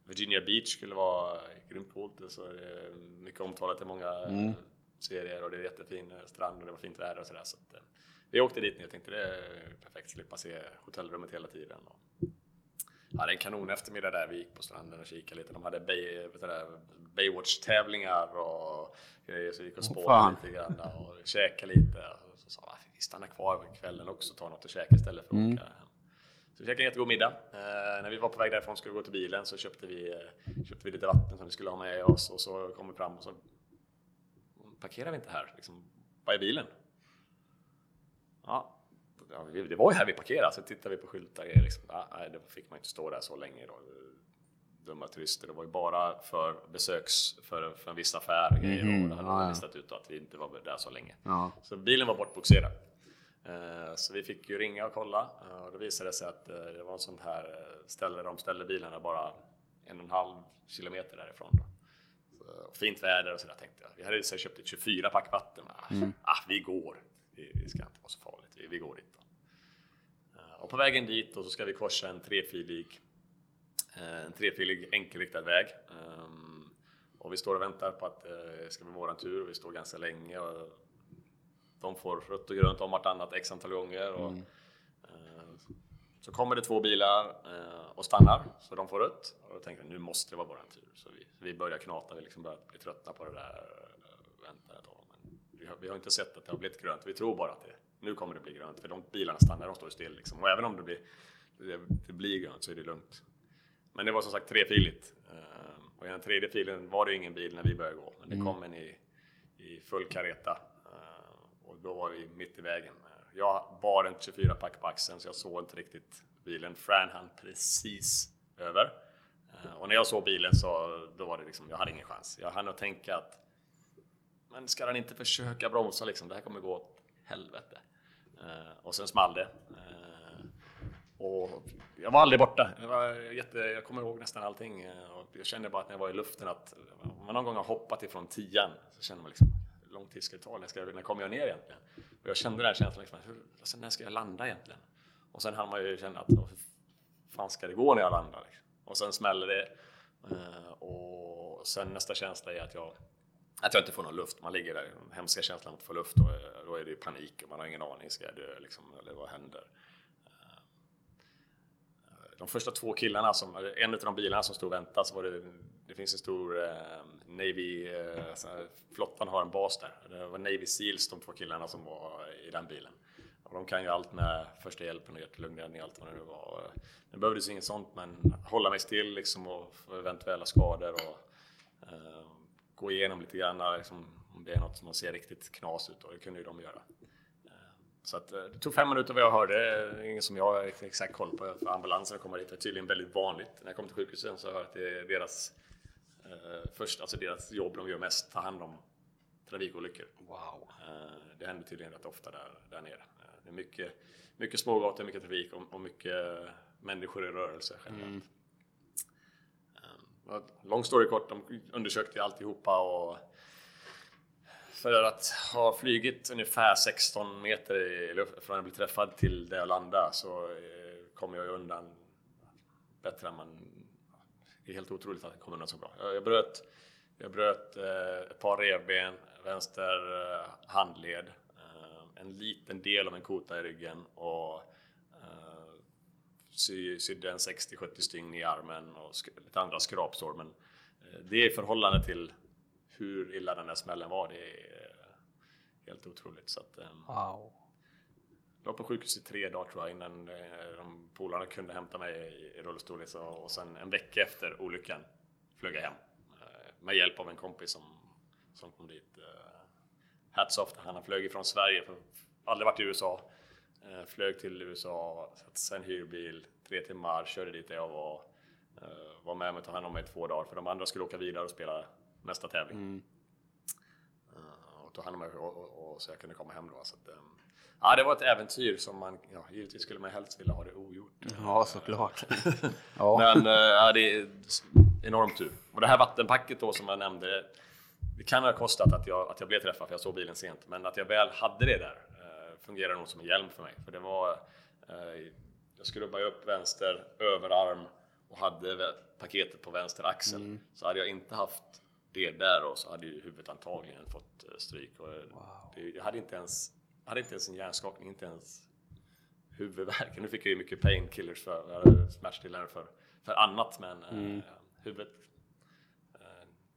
Virginia Beach skulle vara grymt coolt. Så det är mycket omtalat i många eh, serier och det är jättefin strand och det var fint väder och sådär. Så att, vi åkte dit ner och tänkte det är perfekt, slippa se hotellrummet hela tiden. Hade en kanon eftermiddag där. Vi gick på stranden och kikade lite. De hade Bay, det, Baywatch-tävlingar och grejer. Så vi gick och spårade fan. lite grann och käkade lite. Och så sa jag, vi stannar kvar över kvällen också och tar något att käka istället för att åka hem. Så vi käkade en jättegod middag. Eh, när vi var på väg därifrån skulle vi gå till bilen så köpte vi, eh, köpte vi lite vatten som vi skulle ha med oss och så kom vi fram och så parkerar vi inte här. Liksom, vad är bilen? Ja, ja, det var ju här vi parkerade, så tittade vi på skyltar. och Liksom, ah, nej, då fick man inte stå där så länge. Då. Dumma turister. Det var ju bara för besöks, för, för en viss affär och grejer. Mhm, och det hade man ja. listat ut då, att vi inte var där så länge. Ja. Så bilen var bortboxerad. Eh, Så vi fick ju ringa och kolla eh, och då visade det sig att eh, det var en sån här ställe där de ställde bilarna bara en och en halv kilometer därifrån. Då. Så, fint väder och sådär tänkte jag. Vi hade ju köpt ett 24 pack vatten. Men, ah, vi går. Vi ska inte vara så farligt. Vi, vi går dit. Då. Eh, Och på vägen dit och så ska vi korsa en trefilig, eh, en trefilig enkelriktad väg. Ehm, Och vi står och väntar på att det ska bli våran tur. Vi står ganska länge. Och de får rött och grönt om vartannat x antal gånger. Och, eh, så kommer det två bilar eh, och stannar, så de får rött. Och då tänker jag, nu måste det vara våran tur. Så vi, vi börjar knata, vi liksom börjar bli trötta på det där. eh, Vänta ett tag. Men vi, har, vi har inte sett att det har blivit grönt. Vi tror bara att det, nu kommer det bli grönt. För de bilarna stannar, de står still. Liksom. Och även om det blir, det, det blir grönt så är det lugnt. Men det var som sagt trefiligt. Eh, Och i den tredje filen var det ingen bil när vi började gå. Men det kom en i, i full kareta. Eh, Och då var vi mitt i vägen. Jag bar en 24-pack på axeln så jag såg inte riktigt bilen. Fran hann precis över. Eh, Och när jag såg bilen så då var det liksom, jag hade ingen chans. Jag hann att tänka att men ska den inte försöka bromsa liksom? Det här kommer gå åt helvete. Eh, Och sen small det. Eh, Och jag var aldrig borta. Jag, var jätte, jag kommer ihåg nästan allting. Eh, och jag kände bara att när jag var i luften att om man någon gång har hoppat ifrån tian så känner man liksom hur lång tid ska det ta? När, ska, när kommer jag ner egentligen? Och jag kände den här känslan, liksom, hur, alltså, när ska jag landa egentligen? Och sen hann man ju känna att hur fan ska det gå när jag landar? Liksom? Och sen smäller det. eh, Och sen nästa känsla är att jag att jag inte får någon luft. Man ligger där, den hemska känslan att få luft och eh, då är det ju panik och man har ingen aning. Ska jag dö liksom, eller vad händer? Eh, de första två killarna, som, eh, en av de bilarna som stod och väntade, så var det, det finns en stor eh, Navy, eh, flottan har en bas där. Det var Navy Seals, de två killarna som var i den bilen. Och de kan ju allt med första hjälpen och hjärt-lungräddning, allt vad det nu var. Det behövdes inget sånt, men hålla mig still liksom och eventuella skador och eh, gå igenom lite grann liksom, om det är något som man ser riktigt knas ut och det kunde ju de göra. Eh, Så att, eh, det tog fem minuter vad jag hörde, ingen som jag har exakt koll på, för ambulansen kommer dit. Det är tydligen väldigt vanligt. När jag kom till sjukhuset så hörde jag att det är deras, eh, först, alltså deras jobb de gör mest, ta hand om trafikolyckor. Wow. Eh, Det händer tydligen rätt ofta där, där nere. Eh, Det är mycket, mycket smågator, mycket trafik och, och mycket människor i rörelse generellt. Eh, Lång story kort, de undersökte alltihopa och för att ha flygit ungefär 16 meter i luft från att bli träffad till där jag landade så eh, kom jag undan bättre än man... Det är helt otroligt att jag kom undan så bra. Jag, bröt, jag bröt eh, ett par revben, vänster eh, handled, en liten del av en kota i ryggen och sy, sydde en 60-70 stygn i armen och lite andra skrapsår. Men eh, det är i förhållande till hur illa den där smällen var, det är eh, helt otroligt. Så att, eh, Wow. jag var på sjukhus i tre dagar tror jag innan de polarna kunde hämta mig i, rullstol. Och sen en vecka efter olyckan flög jag hem med hjälp av en kompis som, som kom dit. Hats off, han flög ifrån Sverige, för aldrig varit i USA. Eh, flög till USA, satte sig i en hyrbil, tre timmar, körde dit där jag var. Eh, var med mig och tog hand om mig i två dagar, för de andra skulle åka vidare och spela nästa tävling. Eh, och tog hand om mig och, och, och, så jag kunde komma hem då. Så att, ehm, ja, det var ett äventyr som man, ja, givetvis skulle man helst vilja ha det ogjort. Ja, såklart. ja. Men ja, det är enormt tur. Och det här vattenpacket då som jag nämnde, det kan ha kostat att jag, att jag blev träffad för jag såg bilen sent. Men att jag väl hade det där fungerar nog som en hjälm för mig. För det var, eh, jag skrubbade upp vänster överarm och hade paketet på vänster axel. Så hade jag inte haft det där och så hade ju huvudet antagligen fått eh, stryk. Och, eh, det, jag hade inte ens, hade inte ens en hjärnskakning, inte ens huvudvärk. Nu fick jag ju mycket painkillers för, smärtstillande för, för annat, men eh, huvudet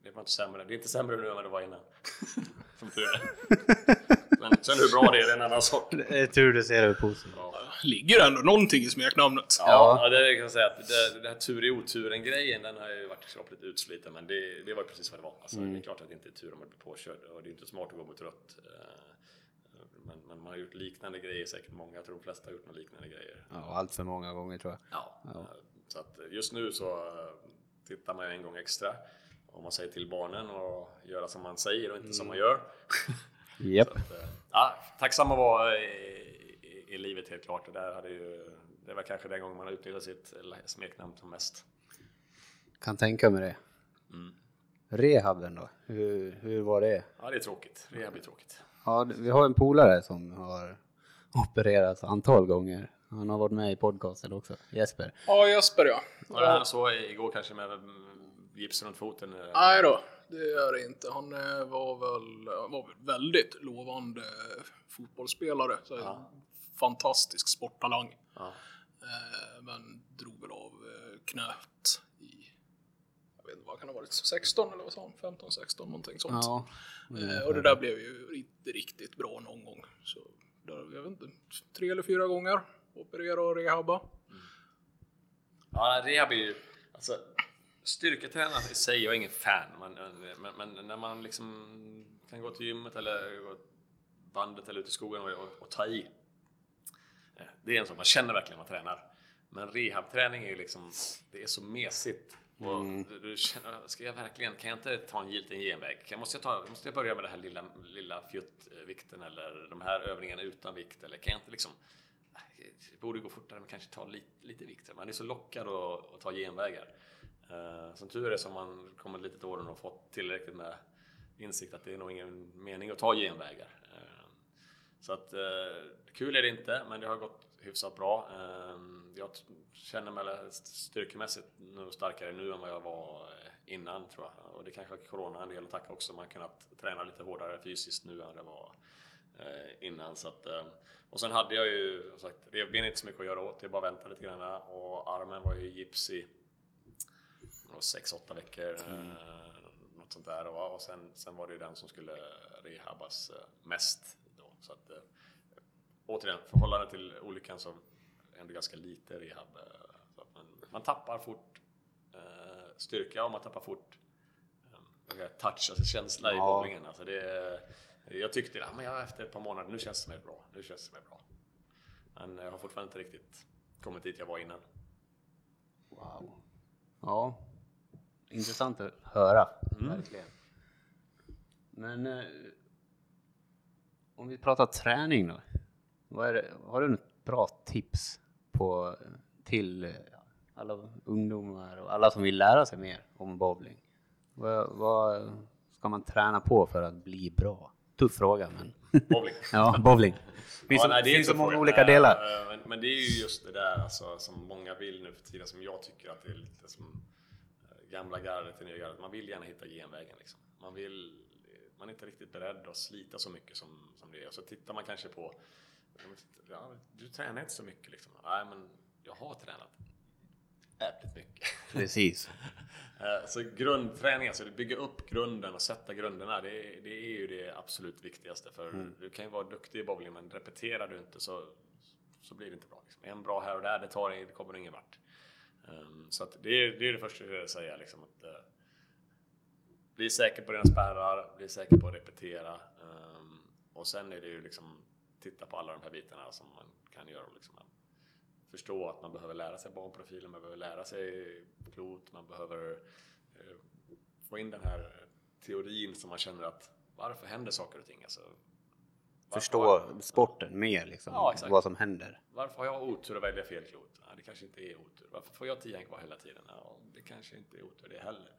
det var inte sämre. Det är inte sämre nu än vad det var innan. Som tur är. Men sen hur bra det är, det är en annan sak. Det är tur du ser det positivt. Ja. Ligger ändå någonting i smeknamnet. Ja, ja, det kan jag säga att det, det här tur i oturen grejen, den har ju varit kroppsligt utsliten, men det, det var ju precis vad det var. Alltså, Det är klart att det inte är tur om man blir påkörd och det är inte smart att gå mot rött. Eh, men, men man har gjort liknande grejer säkert många. Jag tror de flesta har gjort några liknande grejer. Ja, allt för många gånger tror jag. Ja. eh, Så att just nu så eh, tittar man ju en gång extra. Om man säger till barnen och göra som man säger och inte som man gör. Så att, eh, ja, tacksam att vara i, i, i livet helt klart. Det, där hade ju, det var kanske den gången man utnyttjade sitt smeknamn som mest. Kan tänka mig det. Mm. Rehaben då? Hur, hur var det? Ja, det är tråkigt. Rehab är tråkigt. Ja, vi har en polare som har opererats antal gånger. Han har varit med i podcasten också, Jesper. Ja, Jesper ja. Var det han så igår kanske med gips runt foten? eh, Nej då, det är det inte. Han eh, var väl var väl väldigt lovande fotbollsspelare. Så Fantastisk sporttalang. Ja. Eh, Men drog väl av eh, knät i, jag vet inte vad kan ha varit, 16 eller vad sa han? 15, 16 någonting sånt. Ja. Eh, Och det där blev ju inte riktigt bra någon gång. Så där, jag vet inte, tre eller fyra gånger operera och rehabba. Ja, rehab är ju... Alltså, styrketräning i sig, jag är ingen fan, men, men, men när man liksom kan gå till gymmet eller bandet eller ut i skogen och, och, och ta i. eh, Det är en sak, man känner verkligen att man tränar. Men rehabträning är ju liksom, det är så mesigt. Och du, du känner, ska jag verkligen, kan jag inte ta en liten genväg? Måste, jag ta, måste jag börja med den här lilla, lilla fjuttvikten eller de här övningarna utan vikt? Eller kan jag inte liksom det borde gå fortare men kanske ta lite, lite vikt. Man är så lockad att, att ta genvägar. Eh, som tur är så har man kommit lite till åren och fått tillräckligt med insikt att det är nog ingen mening att ta genvägar. Eh, så att eh, kul är det inte, men det har gått hyfsat bra. Jag känner mig styrkemässigt nog starkare nu än vad jag var innan tror jag. Och det kanske är corona en del att tacka också. Man har kunnat träna lite hårdare fysiskt nu än det var innan. Så att, och sen hade jag ju som sagt revbenet inte så mycket att göra åt, det är bara att vänta lite grann. Och armen var ju gipsig. gips i 6-8 veckor. Eh, något sånt där. Och, och sen, sen var det ju den som skulle rehabas eh, mest. Då. Så att, eh, återigen, förhållande till olyckan så är ändå ganska lite rehab. eh, Så att man, man tappar fort styrka och man tappar fort touch, alltså känsla i Ja. bowlingen. Alltså det, jag tyckte ja, men jag, efter ett par månader, nu känns det mig bra. Nu känns det mig bra. Men jag har fortfarande inte riktigt kommit dit jag var innan. Wow. Ja. Intressant att höra, verkligen. Men eh, om vi pratar träning då. Vad är det, har du något bra tips på, till eh, alla ungdomar och alla som vill lära sig mer om bowling? Vad, vad ska man träna på för att bli bra? Tuff fråga men... Bowling. ja, bowling. Finns, Ja, nej, det finns så många olika delar. eh, Men, men det är ju just det där alltså, som många vill nu för tiden, som jag tycker att det är lite som gamla gardet till nya gardet. Man vill gärna hitta genvägen liksom. Man vill, man är inte riktigt beredd att slita så mycket som, som det är. Och så tittar man kanske på, ja, du tränar inte så mycket liksom. Nej, men jag har tränat jävligt mycket. Precis. Eh, Så grundträning, alltså att bygga upp grunden och sätta grunderna, det, är- det är ju det absolut viktigaste. För du kan ju vara duktig i bowling, men repeterar du inte så, så blir det inte bra. Liksom. En bra här och där, det, tar, det kommer ingen vart. Um, så att det, är, det är det första jag vill säga. Liksom, att, uh, bli säker på dina spärrar, bli säker på att repetera. Um, och sen är det ju liksom titta på alla de här bitarna som man kan göra. Liksom, att förstå att man behöver lära sig barnprofilen, man behöver lära sig klot, man behöver uh, få in den här teorin som man känner att varför händer saker och ting? Alltså, Förstå har- sporten mer liksom, Ja, exakt. vad som händer. Varför har jag otur att välja fel klot? Ja, det kanske inte är otur. Varför får jag tian kvar hela tiden? Ja, det kanske inte är otur det heller.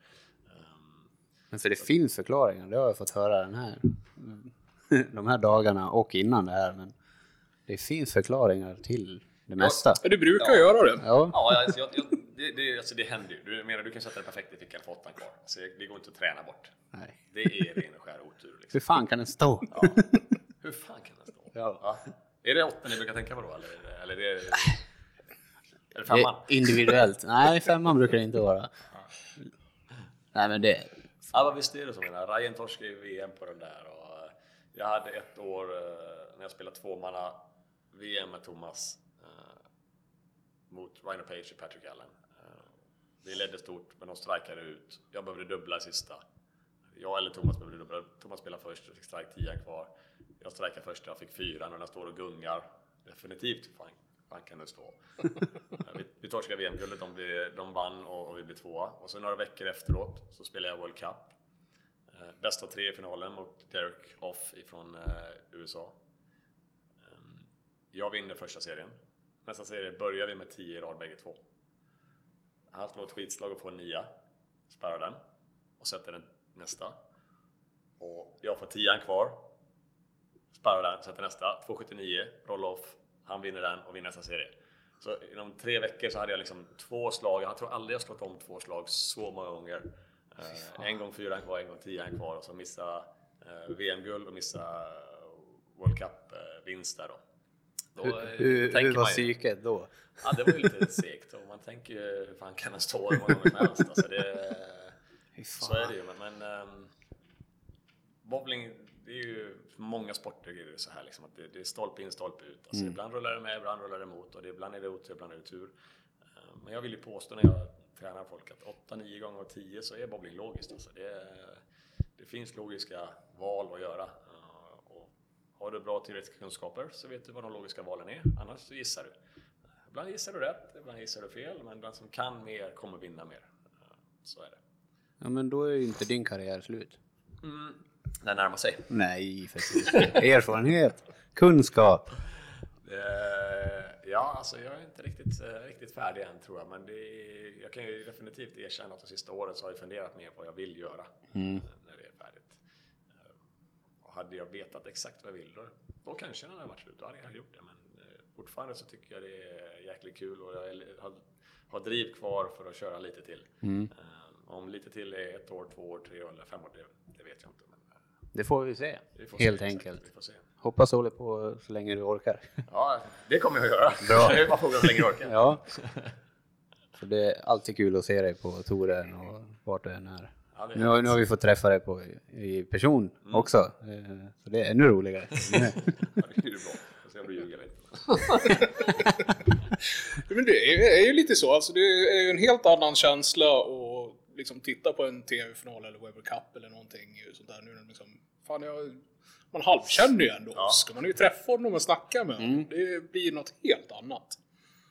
Ehm, Men för det finns förklaringar, det har jag fått höra den här, de här dagarna och innan det här. Men det finns förklaringar till det mesta. Ja, du brukar göra det. Ja, Ja, alltså, jag, jag, det, det, alltså, det händer ju. Du menar, du kan sätta det perfekt i fickan få åttan kvar. Så det går inte att träna bort. nej. Det är ren och skär otur. Liksom. Hur fan kan den stå? Hur fan kan den stå? Ja. Är det åttan ni brukar tänka på då? Eller, eller det, är det Det femman? är individuellt. Nej, femman brukar det inte vara. Nej, men det... Ja, men visst är det så. Ryan torskade ju VM på den där. Och eh, jag hade ett år eh, när jag spelade tvåmanna VM med Thomas eh, mot Ryan Page och Patrick Allen. Vi ledde stort, men de strikade ut. Jag behövde dubbla i sista. Jag eller Thomas behövde dubbla. Thomas spelade först och fick strike 10 kvar. Jag strejkar först, jag fick fyran och den står och gungar. Definitivt, fan, fan kan det stå. vi, vi torskade VM-guldet, de, blev- de vann och, och vi blev tvåa. Och så några veckor efteråt så spelade jag World Cup. Eh, Bäst av tre i finalen mot Derek Off ifrån eh, USA. Ehm, Jag vinner första serien. Nästa serie börjar vi med 10 i rad bägge två. Han slår ett skitslag och får en nia. Spärrar den. Och sätter den nästa. Och jag får tian kvar. Spärrar den, sätter nästa. 2,79. Roll off. Han vinner den och vinner nästa serie. Så inom tre veckor så hade jag liksom två slag. Jag tror aldrig jag slått om två slag så många gånger. Eh, en gång fyran kvar, en gång tian kvar och så missa eh, VM-guld och missa World Cup-vinst där då. då Hur, eh, hur, hur var psyket då? Ja, det var ju lite segt och man tänker ju hur fan kan den stå hur många gånger som helst. Alltså det, så är det ju. Men, men ehm, bowling, det är ju många sporter är det så här liksom att det, det är stolpe in, stolpe ut. Alltså, Ibland rullar det med, ibland rullar det emot och det, ibland är det otur, ibland är det tur. Ehm, Men jag vill ju påstå när jag tränar folk att 8-9 gånger av 10 så är bowling logiskt. Alltså det, det finns logiska val att göra. Eh, Och har du bra teoretiska kunskaper så vet du vad de logiska valen är. Annars så gissar du. Ibland gissar du rätt, ibland gissar du fel, men den som kan mer kommer vinna mer. Eh, Så är det. Ja, men då är ju inte din karriär slut. Den närmar sig. Nej, tusan. Erfarenhet, kunskap. Eh, ja, alltså jag är inte riktigt, eh, riktigt färdig än tror jag, men det är, jag kan ju definitivt erkänna att de sista åren så har jag funderat mer på vad jag vill göra eh, när det är färdigt. Eh, och hade jag vetat exakt vad jag vill, då, då kanske den hade varit slut, då hade jag gjort det. Men fortfarande så tycker jag det är jäkligt kul och jag är- har, har driv kvar för att köra lite till. Eh, om lite till är ett år, två år, tre år eller fem år, det, det vet jag inte. Det får vi se. får Helt se, exakt, enkelt. Vi får se. Hoppas du håller på så länge du orkar. Ja, det kommer jag att göra. Bra. Det är bara frågan hur länge jag orkar. Ja. Så det är alltid kul att se dig på touren och vart du än är. Ja, är Nu har, nu har vi fått träffa dig på, i person också, Eh, så det är ännu roligare. Ja, det är ju bra. Jag du ljuger lite. Men det är, är ju lite så, alltså det är ju en helt annan känsla att liksom titta på en TV-final eller Weber Cup eller någonting sånt där nu när liksom, fan jag, man halvkänner ju ändå Ja. Ska man ju träffa honom och snacka med honom. Det blir något helt annat.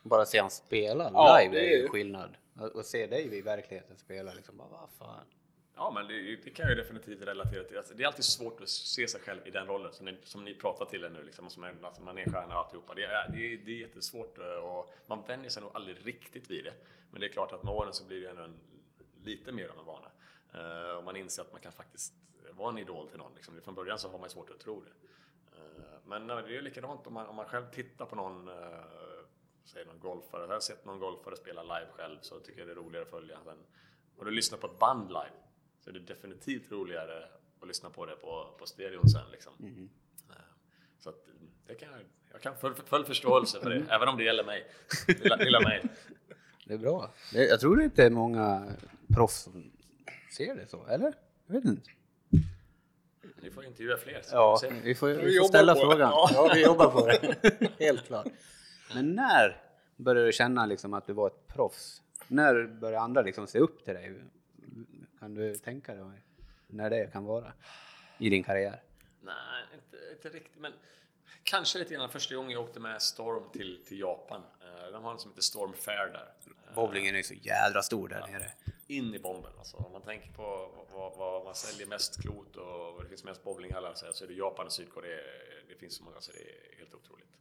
Bara se han spela Ja, live det är ju skillnad. Och se dig i verkligheten spela liksom, bara vad fan. Ja, men det, det kan jag ju definitivt relatera till. Alltså, det är alltid svårt att se sig själv i den rollen som ni, som ni pratar till er nu, liksom, som är, alltså, man är stjärna och alltihopa. Det är, det, är, det är jättesvårt eh, och man vänjer sig nog aldrig riktigt vid det. Men det är klart att med åren så blir det ändå en, lite mer av en vana. Eh, och man inser att man kan faktiskt vara en idol till någon. Liksom. Från början så har man svårt att tro det. Eh, men eh, det är ju likadant om man, om man själv tittar på någon eh, säg någon golfare. Jag har sett någon golfare spela live själv så tycker jag det är roligare att följa. Sen, och du lyssnar på ett band live så är det definitivt roligare att lyssna på det på, på stereon sen. Liksom. Eh, Så att det kan jag, jag kan full, full förståelse för det, även om det gäller mig. Lilla, lilla mig. Det är bra. Jag tror det inte är många proffs som ser det så, eller? Jag vet inte. Ni får intervjua fler. så Ja, vi vi får, vi Vi får ställa frågan. Ja. Ja, vi jobbar på det. Helt klart. Men när började du känna liksom att du var ett proffs? När började andra liksom se upp till dig? Kan du tänka dig när det kan vara i din karriär? Nej, inte, inte riktigt. Men kanske lite grann första gången jag åkte med Storm till, till Japan. Eh, De har en som heter Storm Fair där. Eh, Bowlingen är så jädra stor där nere. in i bomben. Alltså, om man tänker på vad, vad man säljer mest klot och vad det finns mest bowlinghallar så så är det Japan och Sydkorea. Det finns så många så det är helt otroligt.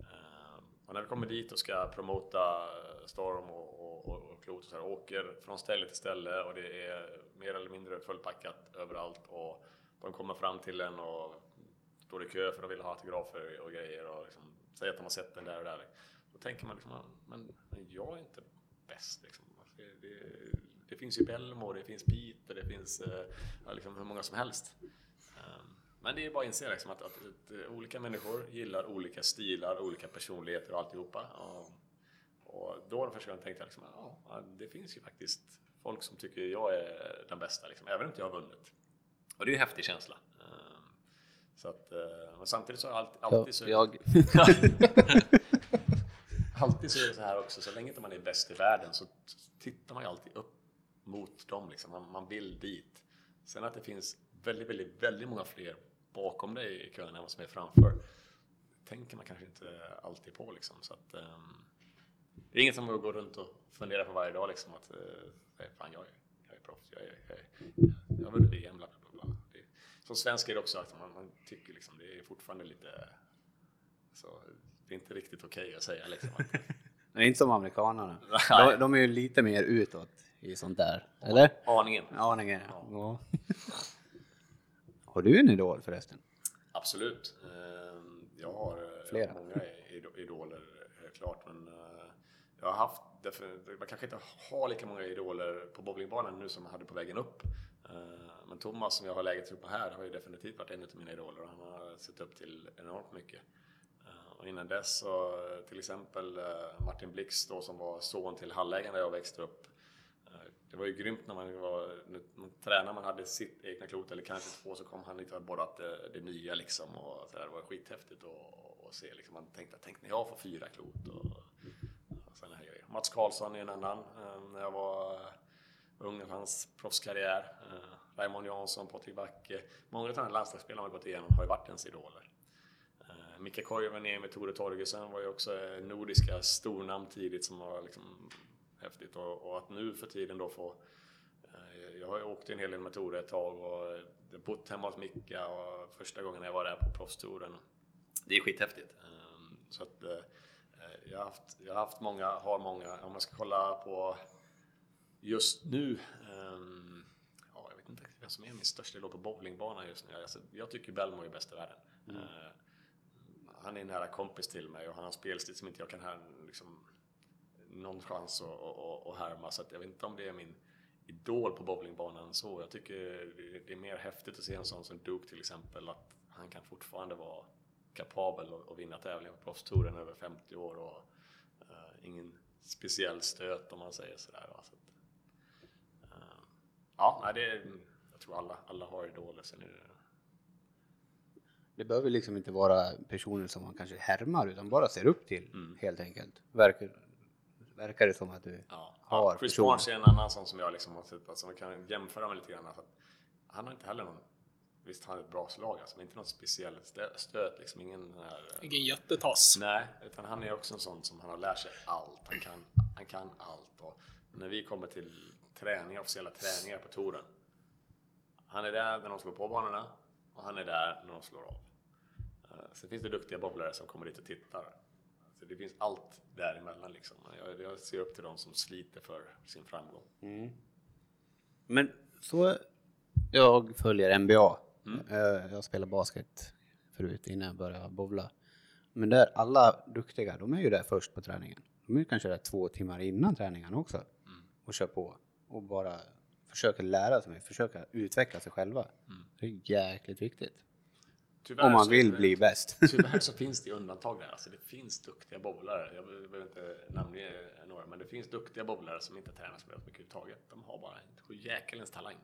Ehm, Och när vi kommer dit och ska promota Storm och, och, och, och klot och så här, åker från ställe till ställe och det är mer eller mindre fullpackat överallt och de kommer fram till en och står i kö för att vill ha autografer och grejer och liksom säger att de har sett den där och där. Då tänker man liksom, ah, men, men jag är inte bäst liksom. Alltså, det, det, finns ju Belmo, det finns Peter, det finns eh, ja, liksom hur många som helst. Ehm, men det är bara att inse liksom att, att, att eh, olika människor gillar olika stilar, olika personligheter och alltihopa. Och, och då den första gången tänkte jag liksom, ah, ja, det finns ju faktiskt folk som tycker jag är den bästa, liksom, även om inte jag har vunnit. Och det är ju en häftig känsla. Så att, eh, men samtidigt så har alltid, alltid så Jag, Alltid så är det så här också, så länge inte man är bäst i världen så tittar man ju alltid upp mot dem. Liksom. Man, man vill dit. Sen att det finns väldigt, väldigt, väldigt många fler bakom dig i kön än vad som är framför. tänker man kanske inte alltid på liksom. Så att, um, det är inget som man går runt och funderar på varje dag liksom att uh, fan, jag, är, jag är proffs, jag, är, jag, är, jag har vunnit VM, bla bla som svensk är det också att man, man tycker liksom det är fortfarande lite så, det är inte riktigt okej okay att säga liksom. Att, är inte som amerikanerna. De, de, är ju lite mer utåt i sånt där, eller? Aningen. Aningen, ja. ja. Har du en idol förresten? Absolut. Ehm, jag har eh, Flera. många idoler, helt klart. Men eh, jag har haft, man kanske inte har lika många idoler på bowlingbanan nu som jag hade på vägen upp. Eh, men Thomas som jag har läget upp här har ju definitivt varit en av mina idoler och han har sett upp till enormt mycket. Eh, och innan dess så eh, till exempel Martin Blix då som var son till hallägaren där jag växte upp det var ju grymt när man var man tränade, man hade sitt egna klot eller kanske två så kom han lite och borrat det, det nya liksom och så där, det var skithäftigt att se liksom. Man tänkte, tänk när jag får fyra klot och, och sådana här grejer. Mats Karlsson är en annan. När jag var under hans proffskarriär. Eh, Raymond Jansson, Patrik Backe. Många av de här landslagsspelarna man gått igenom har ju varit ens idoler. Eh, Micke Koivunen, Tore Torgersen var ju också nordiska stornamn tidigt som var liksom häftigt. Och, och, att nu för tiden då få... Eh, jag har ju åkt en hel del med Tore ett tag och eh, bott hemma hos Micka och första gången jag var där på proffstouren. Det är skithäftigt. Eh, så att eh, eh, jag har haft, jag har haft många, har många. Om man ska kolla på just nu ehm, ja, jag vet inte vem som är min största idol på bowlingbanan just nu. Alltså, jag tycker Belmo är bäst i världen. Mm. Han är en nära kompis till mig och han har en spelstil som inte jag kan här, liksom, någon chans att, att, att härma. Så att jag vet inte om det är min idol på bowlingbanan så. Jag tycker det är mer häftigt att se en sån som Duke till exempel, att han kan fortfarande vara kapabel att vinna tävlingar på proffstouren över 50 år och uh, ingen speciell stöt om man säger sådär. Va? Ja, nej, det är, jag tror alla, alla har idoler. Sen är det, det behöver liksom inte vara personer som man kanske härmar utan bara ser upp till mm. helt enkelt. Verkar, verkar det som att du ja. har. Ja, Chris Barnes är en annan sån som jag liksom har sett, alltså man kan jämföra med lite grann. Alltså, han har inte heller någon Visst, han har ett bra slag, alltså, men inte något speciellt stöt. Liksom, ingen, här, ingen jättetass. Nej, utan han är också en sån som han har lärt sig allt. Han kan, han kan allt. Och när vi kommer till träningar, officiella träningar på touren. Han är där när de slår på banorna och han är där när de slår av. Eh, sen finns det duktiga bowlare som kommer dit och tittar. Så det finns allt däremellan liksom. Jag, jag ser upp till de som sliter för sin framgång. Mm. Men så, jag följer NBA. Mm. Eh, jag spelar basket förut innan jag började bowla. Men där, alla duktiga, de är ju där först på träningen. De är kanske där två timmar innan träningen också mm. och kör på och bara försöker lära sig, försöka utveckla sig själva. Mm. Det är jäkligt viktigt. Tyvärr Om man vill bli bäst. Tyvärr så finns det undantag där. Alltså det finns duktiga bowlare. Jag behöver inte namnge några, men det finns duktiga bowlare som inte tränar så mycket överhuvudtaget. De har bara en sjujäkelens talang.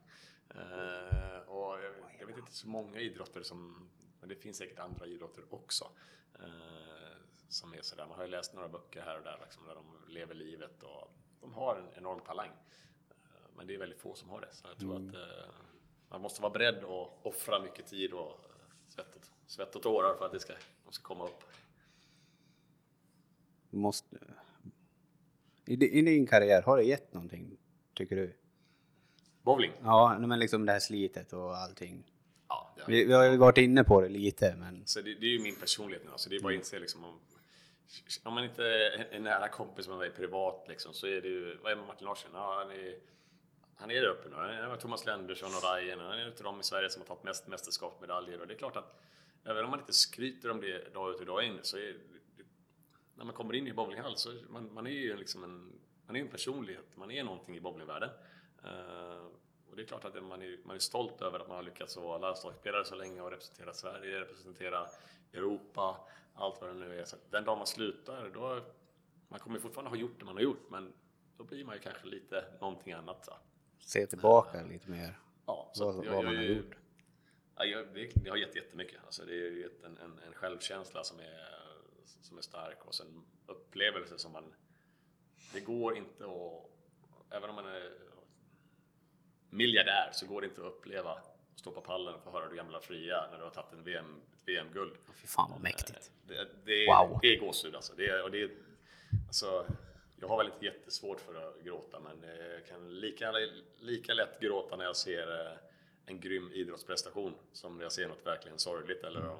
Uh, och jag, jag, vet inte så många idrotter som, men det finns säkert andra idrotter också. Uh, som är sådär. Man har ju läst några böcker här och där liksom, där de lever livet och de har en enorm talang. Men det är väldigt få som har det. Så jag tror mm. att man måste vara beredd att offra mycket tid och svett och, svett och tårar för att det ska, de ska komma upp. Måste... I, din karriär, har det gett någonting, tycker du? Bowling? Ja, men liksom det här slitet och allting. Ja, ja. Vi, vi, har ju varit inne på det lite, men... Så det, det är ju min personlighet nu, alltså det är bara att inse liksom om, om man inte är nära kompis med mig privat liksom, så är det ju, vad är med Martin Larsson? Ja, han är han är där uppe nu. Han är Thomas Lendersson och Ryan. Han är en av de i Sverige som har tagit mest mästerskapsmedaljer. Och det är klart att även om man inte skryter om det dag ut och dag in så är det, när man kommer in i bowlinghall så man, man är ju liksom en, man är en personlighet. Man är någonting i bowlingvärlden. Uh, och det är klart att man är, man är stolt över att man har lyckats vara landslagsspelare så länge och representera Sverige, representera Europa, allt vad det nu är. Så den dag man slutar, då man kommer fortfarande ha gjort det man har gjort, men då blir man ju kanske lite någonting annat. Så se tillbaka lite mer. Ja, så vad, jag, vad man har gjort. Ja, jag, det, det har gett jättemycket. Alltså, det har gett en, en, en självkänsla som är, som är stark och sen upplevelser som man... Det går inte att... Även om man är miljardär så går det inte att uppleva stå på pallen och få höra du gamla fria när du har tagit en VM, ett VM-guld. Fy fan vad mäktigt. Det, det, Wow. det är gåshud alltså. Det, är- och det, alltså. Jag har väldigt jättesvårt för att gråta men jag kan lika, lika lätt gråta när jag ser eh, en grym idrottsprestation som när jag ser något verkligen sorgligt eller eh,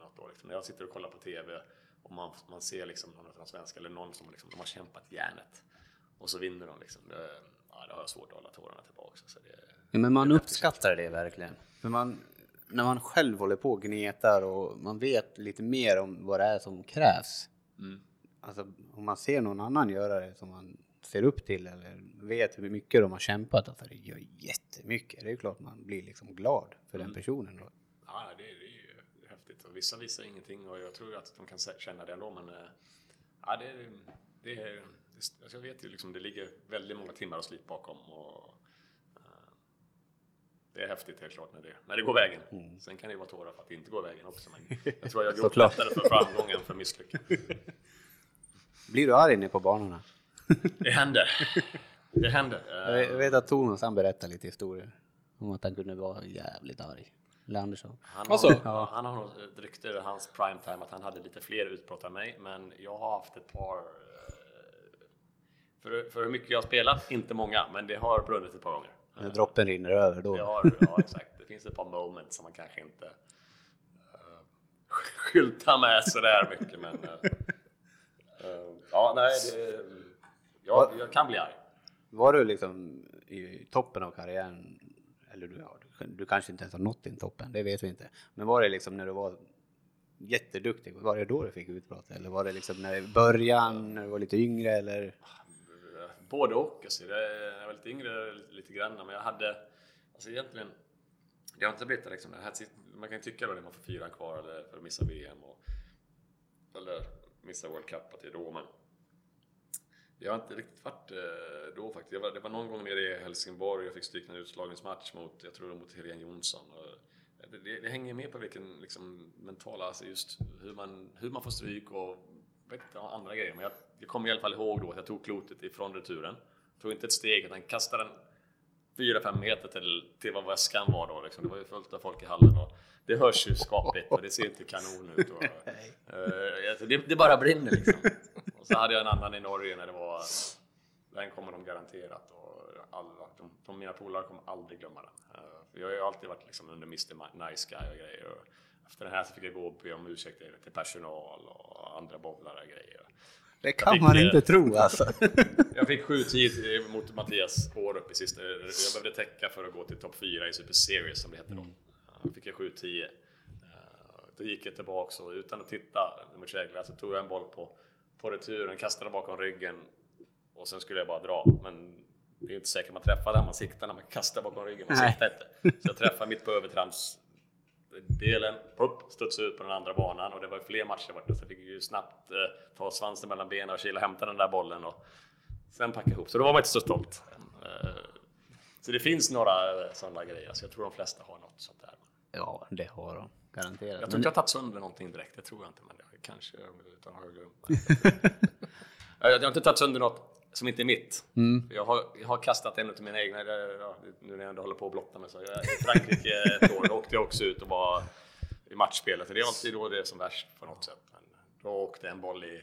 något då. Liksom. När jag sitter och kollar på TV och man, man ser liksom någon av de svenska eller någon som liksom, de har kämpat järnet och så vinner de liksom. Det, ja, det har jag svårt att hålla tårarna tillbaka. Så det, Ja, men man uppskattar det verkligen. För man, när man själv håller på och gnetar och man vet lite mer om vad det är som krävs. Mm. Alltså om man ser någon annan göra det som man ser upp till eller vet hur mycket de har kämpat, alltså det gör jättemycket. Det är ju klart man blir liksom glad för den personen då. Ja, det, det är ju häftigt. Och vissa visar ingenting och jag tror att de kan känna det ändå. Men eh, ja, det, det, alltså jag vet ju liksom det ligger väldigt många timmar och slit bakom. Och, eh, det är häftigt helt klart när det, när det går vägen. Sen kan det ju vara tårar för att det inte går vägen också. Men jag tror jag gråter lättare för framgång än för misslyckande. Blir du arg inne på banorna? Det händer. Det händer. Jag vet- att Thomas han berättar lite historier om att han kunde vara jävligt arg. Eller Andersson. Han Alltså? har, han har nog ett rykte i hans primetime att han hade lite fler utbrott än mig, men jag har haft ett par. eh, För, för hur mycket jag har spelat, inte många, men det har brunnit ett par gånger. När droppen rinner över då. Det har, ja, exakt. Det finns ett par moments som man kanske inte uh, skyltar med sådär mycket, men uh, uh, ja, nej, det, jag, jag kan bli arg. Var du liksom i toppen av karriären? Eller du, ja, du, kanske inte ens har nått din toppen, det vet vi inte. Men var det liksom när du var jätteduktig, var det då du fick utbrott? Eller var det liksom när i början, när du var lite yngre eller? Både och. Alltså, det, jag var lite yngre lite grann, men jag hade alltså egentligen. Det har inte blivit liksom, det här, man kan ju tycka då när man får fyra kvar eller för att missa VM och eller Missade World Cup att det är då, men det har inte riktigt varit eh, då faktiskt. Det var, det var någon gång nere i Helsingborg jag fick stryka en utslagningsmatch mot, jag tror det var mot Helene Jonsson. Det, det, det hänger med på vilken liksom, mentala, alltså just hur man, hur man får stryk och vet inte, andra grejer. Men jag, jag kommer i alla fall ihåg då att jag tog klotet ifrån returen. Tog inte ett steg utan kastade den 4-5 meter till, till vad väskan var då. Liksom. Det var ju fullt av folk i hallen. Och det hörs ju skapligt och det ser inte kanon ut. Och, eh, alltså, det, det bara brinner liksom. Och så hade jag en annan i Norge när det var... Den kommer de garanterat. Och alla, de, de, mina polare kommer aldrig glömma den. Eh, för jag har ju alltid varit liksom under Mr Nice Guy och grejer. Och efter den här så fick jag gå och be om ursäkt till personal och andra bowlare och grejer. Det kan fick, man eh, inte tro alltså. Jag fick 7-10 mot Mattias Årup i sista. Jag behövde täcka för att gå till topp 4 i Super Series som det hette då. Då fick jag 7-10. Eh, Då gick jag tillbaks och utan att titta mot så tog jag en boll på, på returen, kastade bakom ryggen och sen skulle jag bara dra. Men det är inte säkert man träffar där man siktar när man kastar bakom ryggen. Man Nej. siktar inte. Så jag träffade mitt på övertrams delen, upp, studsade ut på den andra banan och det var fler matcher borta så jag fick ju snabbt eh, ta svansen mellan benen och kila och hämta den där bollen och sen packa ihop. Så då var man inte så stolt. Eh, så det finns några eh, sådana grejer, så jag tror de flesta har något sånt där. Ja, det har de. Garanterat. Jag tror inte jag har tagit sönder någonting direkt, det tror jag inte, men jag kanske utan har glömt. jag har inte tagit sönder något som inte är mitt. Jag, har, jag har kastat en av mina egna, nu när jag ändå håller på att blotta mig. Så jag, I Frankrike ett år åkte jag också ut och var i matchspelet. Det är alltid då det är som värst på något sätt. Men då åkte en boll i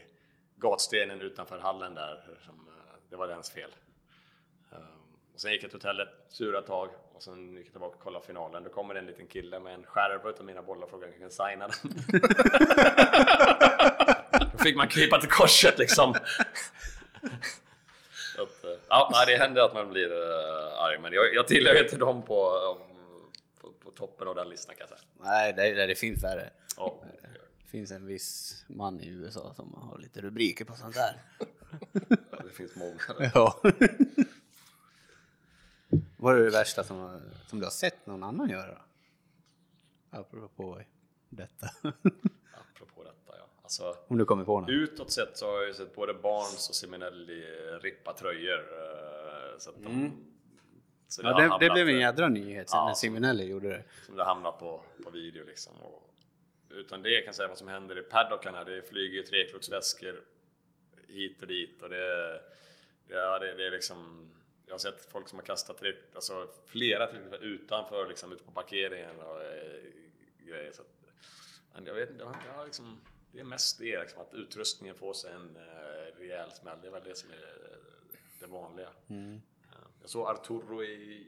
gatstenen utanför hallen där. Som, eh, det var dens fel. Um, och sen gick jag till hotellet, sura tag och sen gick jag tillbaka och kollade finalen. Då kommer det en liten kille med en skärva utav mina bollar och frågade om jag kunde signa den. Då fick man krypa till korset liksom. Att, eh, ja, det händer att man blir uh, arg, men jag, jag tillhör inte dem på, um, på, på toppen av den listan kan jag säga. Nej, det, det, det finns värre. Ja, Det finns en viss man i USA som har lite rubriker på sånt där. det finns många. Ja. Vad är det värsta som, som du har sett någon annan göra? Apropå detta. Apropå detta, ja. Alltså, Om du kommer på något. Utåt sett så har jag ju sett både Barnes och Simonelli rippa tröjor. eh, Så att de, så Ja, har det, det blev en eh, jädra nyhet sen Ja. när Simonelli gjorde det. Som det hamnar på, på video liksom. Och, utan det kan jag säga vad som händer i paddockarna. Det flyger ju trekroksväskor hit och dit och det, ja, det, det är liksom jag har sett folk som har kastat tre, alltså, flera tillfällen utanför, liksom, ute på parkeringen och eh, grejer. Så att, jag vet inte, jag, liksom, det är mest det, liksom, att utrustningen får sig en eh, rejäl smäll. Det är väl det som är eh, det vanliga. Ja. Jag såg Arturo i,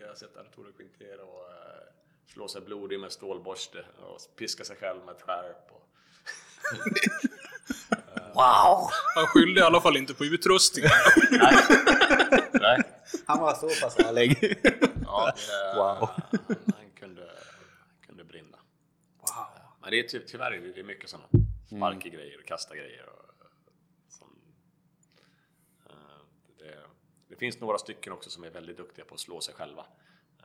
jag har sett Arturo Quintero och, eh, slå sig blodig med stålborste och piska sig själv med ett skärp. Och, Wow! Han skyllde i alla fall inte på utrustningen. Han var så pass ärlig. Ja, det, Wow. Han kunde, han kunde brinna. Wow. Men det är ty, tyvärr är det mycket sådana sparka grejer och kasta grejer. Och, som, eh, det, det finns några stycken också som är väldigt duktiga på att slå sig själva.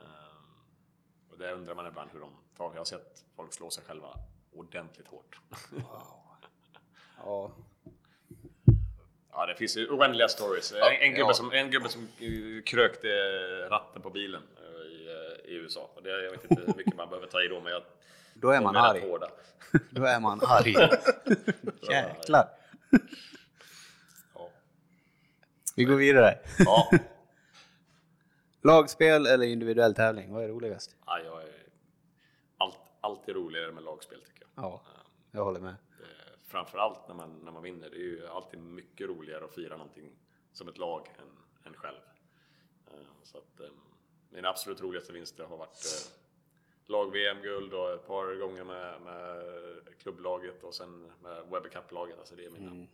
Eh, och det undrar man ibland hur de tar. Jag har sett folk slå sig själva ordentligt hårt. Ja. Ja, det finns ju oändliga stories. En, en, gubbe ja. som, en gubbe som eh, krökte ratten på bilen eh, i, eh, i USA. Och det, jag vet inte hur mycket man behöver ta i då, men jag, Då är man är arg. hårda. Då är man arg. Jäklar. Ja. Vi går vidare. Ja. Lagspel eller individuell tävling? Vad är roligast? Ja, jag är allt, alltid roligare med lagspel tycker jag. Ja, jag håller med. Framförallt när man, när man vinner. Det är ju alltid mycket roligare att fira någonting som ett lag än, än själv. Eh, Så att, eh, min absolut roligaste vinster har varit eh, lag-VM-guld och ett par gånger med, med klubblaget och sen med Webber Cup-laget. Alltså det är mina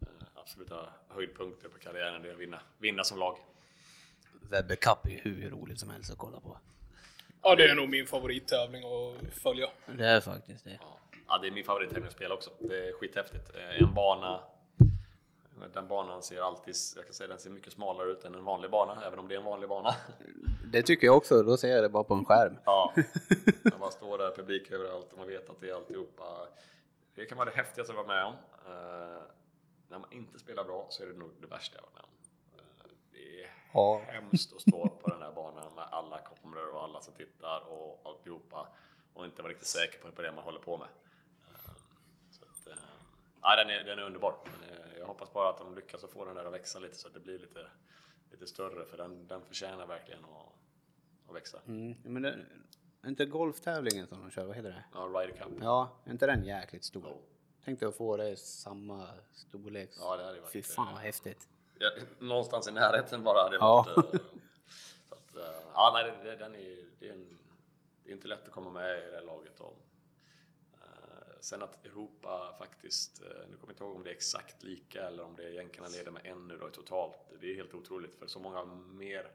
eh, absoluta höjdpunkter på karriären. Det är att vinna, vinna som lag. Webber Cup är ju hur roligt som helst att kolla på. Ja, det är nog min favorittävling att följa. Det är faktiskt det. Ja, Ja, det är min favorittävling att spela också. Det är skithäftigt. Eh, En bana den banan ser alltid, jag kan säga den ser mycket smalare ut än en vanlig bana, även om det är en vanlig bana. Det tycker jag också, då ser jag det bara på en skärm. Ja, när man står där, publik överallt och man vet att det är alltihopa. Det kan vara det häftigaste att vara med om. Eh, när man inte spelar bra så är det nog det värsta jag varit med om. Eh, det är Ja. hemskt att stå på den här banan med alla kameror och alla som tittar och alltihopa och inte vara riktigt säker på det man håller på med. Eh, Så att, eh, ja, den, är, den är underbar. Eh, Jag hoppas bara att de lyckas att få den där att växa lite så att det blir lite, lite större för den, den förtjänar verkligen att, att växa. Mm. Men det, inte golftävlingen som de kör, vad heter det? Ja, Ryder Cup. Ja, är inte den jäkligt stor? Jo. Tänkte att få det i samma storlek. Ja, det hade varit, Fy fan vad häftigt. Ja, någonstans i närheten bara hade Ja. varit... eh, så att, eh, ja, nej, det, den är, det, är en, det är inte lätt att komma med i det här laget. Och, eh, sen att Europa faktiskt, eh, nu kommer jag inte ihåg om det är exakt lika eller om det är jänkarna leder med en nu då totalt. Det är helt otroligt för så många mer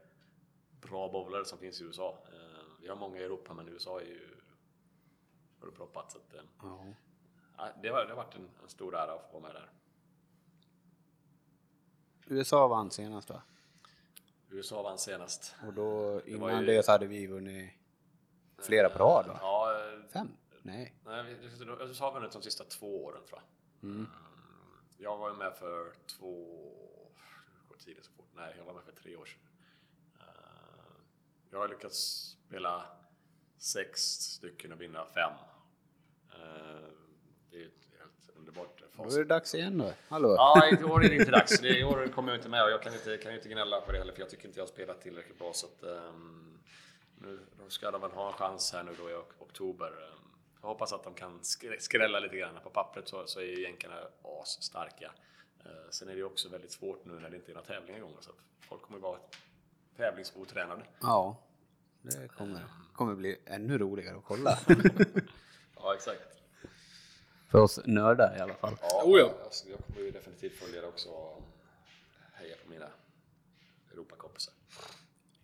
bra bowlare som finns i USA. Eh, vi har många i Europa men USA är ju fullproppat. Så att, eh, Ja. det, har, det har varit en, en stor ära att få vara med där. USA vann senast va? USA vann senast. Och då Det innan ju- det så hade vi vunnit flera på rad va? Ja, Fem? Nej. Nej, vi- har vunnit de sista två åren tror jag. Mm. Jag var med för två... Går tiden så fort? Nej, jag var med för tre år sedan. Eh, Jag har lyckats spela sex stycken och vinna fem. Eh, Det är helt underbart Då är det dags igen då. Hallå? Ja, i år är det inte dags. Det- I år kommer jag inte med och jag kan inte, kan inte gnälla på det heller för jag tycker inte jag har spelat tillräckligt bra. Så att, ehm, nu, ska de väl ha en chans här nu då i ok- oktober. Jag hoppas att de kan skrä- skrälla lite grann. På pappret så, så är ju jänkarna asstarka. Eh, Sen är det ju också väldigt svårt nu när det inte är några tävlingar igång. Så folk kommer ju vara tävlingsotränade. Ja. Det kommer, kommer bli ännu roligare att kolla. Ja, exakt. För oss nördar i alla fall. Ja, Oh ja. alltså, jag kommer ju definitivt följa det också och heja på mina Europakompisar.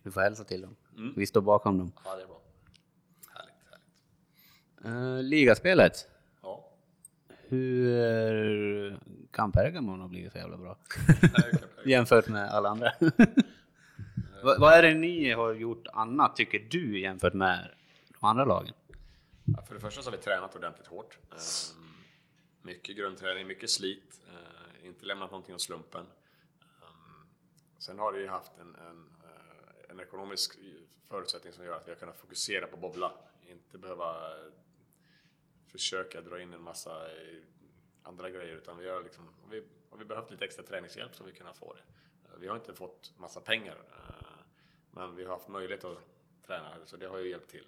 Du får hälsa till dem. Vi står bakom dem. Ja, det är bra. Uh, ligaspelet. Ja. Hur kan Pergamon ha blivit så jävla bra? Jämfört med alla andra. vad, vad är det ni har gjort annat, tycker du, jämfört med de andra lagen? Ja, för det första så har vi tränat ordentligt hårt. Ehm, Mycket grundträning, mycket slit. eh, Inte lämnat någonting åt slumpen. Sen har vi haft en, en, eh, en ekonomisk förutsättning som gör att vi har kunnat fokusera på bobbla. Inte behöva eh, försöka dra in en massa eh, andra grejer utan vi har liksom, har vi, har vi behövt lite extra träningshjälp så har vi kunnat få det. Vi har inte fått massa pengar, eh, men vi har haft möjlighet att träna, så det har ju hjälpt till.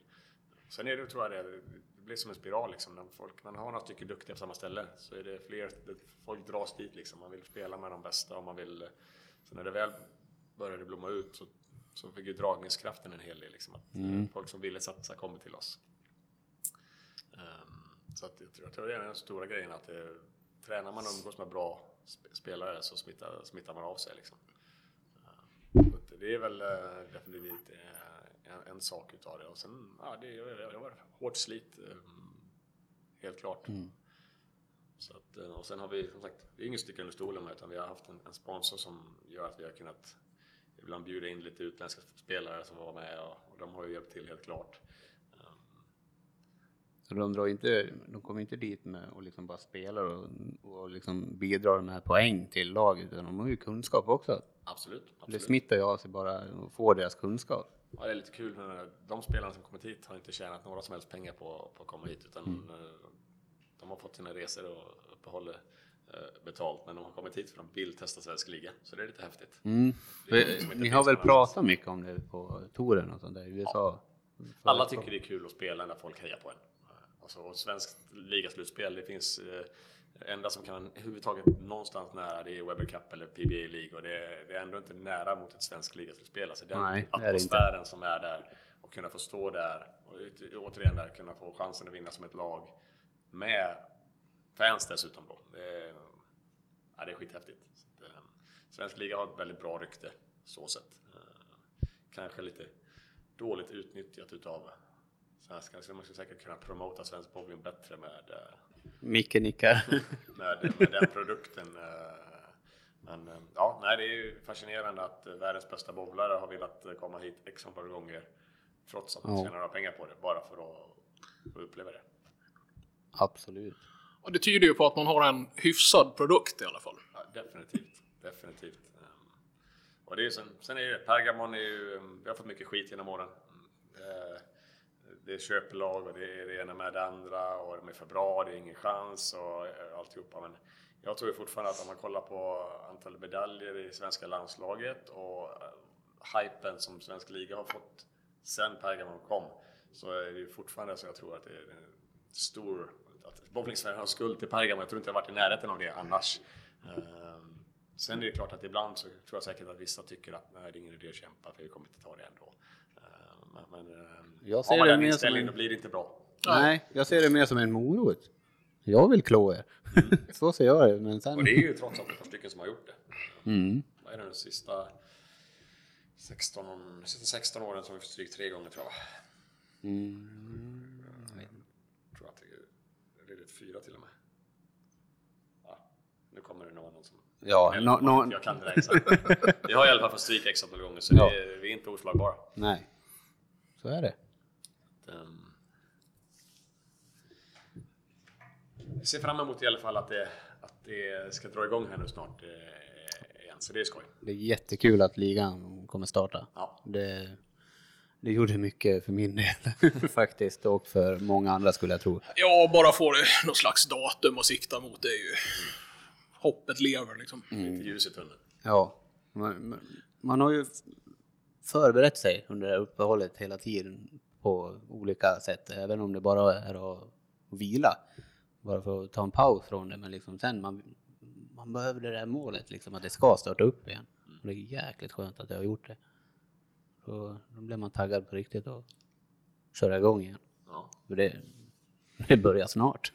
Sen är det, tror jag det, det blir som en spiral liksom. När folk, man har några stycken duktiga på samma ställe så är det fler, folk dras dit liksom. Man vill spela med de bästa och man vill... Så när det väl började blomma ut så, så fick ju dragningskraften en hel del liksom. Att Mm. Folk som ville satsa kommer till oss. Så att jag, tror, jag tror det är den stora grejen att det, tränar man och umgås med bra sp- spelare så smittar, smittar man av sig liksom. Ehm, så det är väl eh, definitivt eh, en, en sak utav det. Och sen, ja, det, det, var hårt slit. Helt klart. Så att, eh, och sen har vi, som sagt, det är ingen stycke under stolen med utan vi har haft en, en sponsor som gör att vi har kunnat ibland bjuda in lite utländska spelare som var med och, och de har ju hjälpt till helt klart. Så de, drar inte, de kommer inte dit med och liksom bara spelar och, och liksom bidrar med poäng till laget, utan de har ju kunskap också. Absolut. Det absolut. smittar ju av sig bara att få deras kunskap. Ja, det är lite kul. De spelarna som kommit hit har inte tjänat några som helst pengar på, på att komma hit. Utan eh, de har fått sina resor och uppehåll eh, betalt. Men de har kommit hit för att de vill testa svensk liga. Så det är lite häftigt. Mm. Det är något som inte Ni har väl pratat mycket om det på touren och sånt där i USA? Alla tycker det är kul att spela när folk hejar på en. Alltså, svenskt ligaslutspel, det finns eh, enda som kan överhuvudtaget någonstans nära det är Webber Cup eller PBA League och det är, det är ändå inte nära mot ett svenskt ligaslutspel. Alltså den Nej, det är atmosfären som är där och kunna få stå där och återigen där kunna få chansen att vinna som ett lag med fans dessutom då. Det är, ja, det är skithäftigt. Så att, eh, svensk liga har ett väldigt bra rykte så sett. Eh, kanske lite dåligt utnyttjat utav Så man skulle säkert kunna promota svensk bowling bättre med, eh, Micke nickar. med, med den produkten. eh. Men eh, ja, nej, det är ju fascinerande att världens bästa bowlare har velat komma hit x antal gånger trots att man Ja. tjänar några pengar på det, bara för att uppleva det. Absolut. Och det tyder ju på att man har en hyfsad produkt i alla fall. Ja, definitivt, definitivt. Ehm, Och det är sen, sen är det, Pergamon är ju, ehm, vi har fått mycket skit genom åren. Det är köplag och det är det ena med det andra och de är för bra, det är ingen chans och eh, alltihopa. Men jag tror fortfarande att om man kollar på antalet medaljer i svenska landslaget och eh, hypen som svensk liga har fått sen Pergamon kom så är det fortfarande så jag tror att det är en stor, att Bowling Sverige har skuld till Pergamon. Jag tror inte jag varit i närheten av det annars. Ehm, sen är det klart att ibland så tror jag säkert att vissa tycker att nej, det är ingen idé att kämpa för vi kommer inte ta det ändå. Men, men ehm, Jag ser har man det den mer som inställningen en- då blir det inte bra. Nej, jag ser det mer som en morot. Jag vill klå er. Så ser jag det, men sen... Och det är ju trots allt ett par stycken som har gjort det. Mm. Vad är det de sista 16, år- sista 16 åren som vi fått stryk tre gånger tror jag. Mm. tror att det är, det är fyra till och med. Ja, nu kommer det någon som... Ja, nå- nå- Jag kan det där exakt. Vi har i alla fall fått stryk x antal gånger så Ja. det är, vi är inte oslagbara. Nej, så är det. Ehm, Jag ser fram emot i alla fall att det, att det ska dra igång här nu snart eh, igen, så det är skoj. Det är jättekul att ligan kommer starta. Ja. Det, det gjorde mycket för min del faktiskt och för många andra skulle jag tro. Ja, bara få det någon slags datum att sikta mot. Det är ju... Hoppet lever liksom. Lite ljus i tunneln. Ja, man, man- man har ju förberett sig under det här uppehållet hela tiden på olika sätt, även om det bara är att vila. Bara för att ta en paus från det, men liksom sen man, man behöver det där målet, liksom att det ska starta upp igen. Och det är jäkligt skönt att det har gjort det. Så då blir man taggad på riktigt och köra igång igen. Ja. För det, det börjar snart.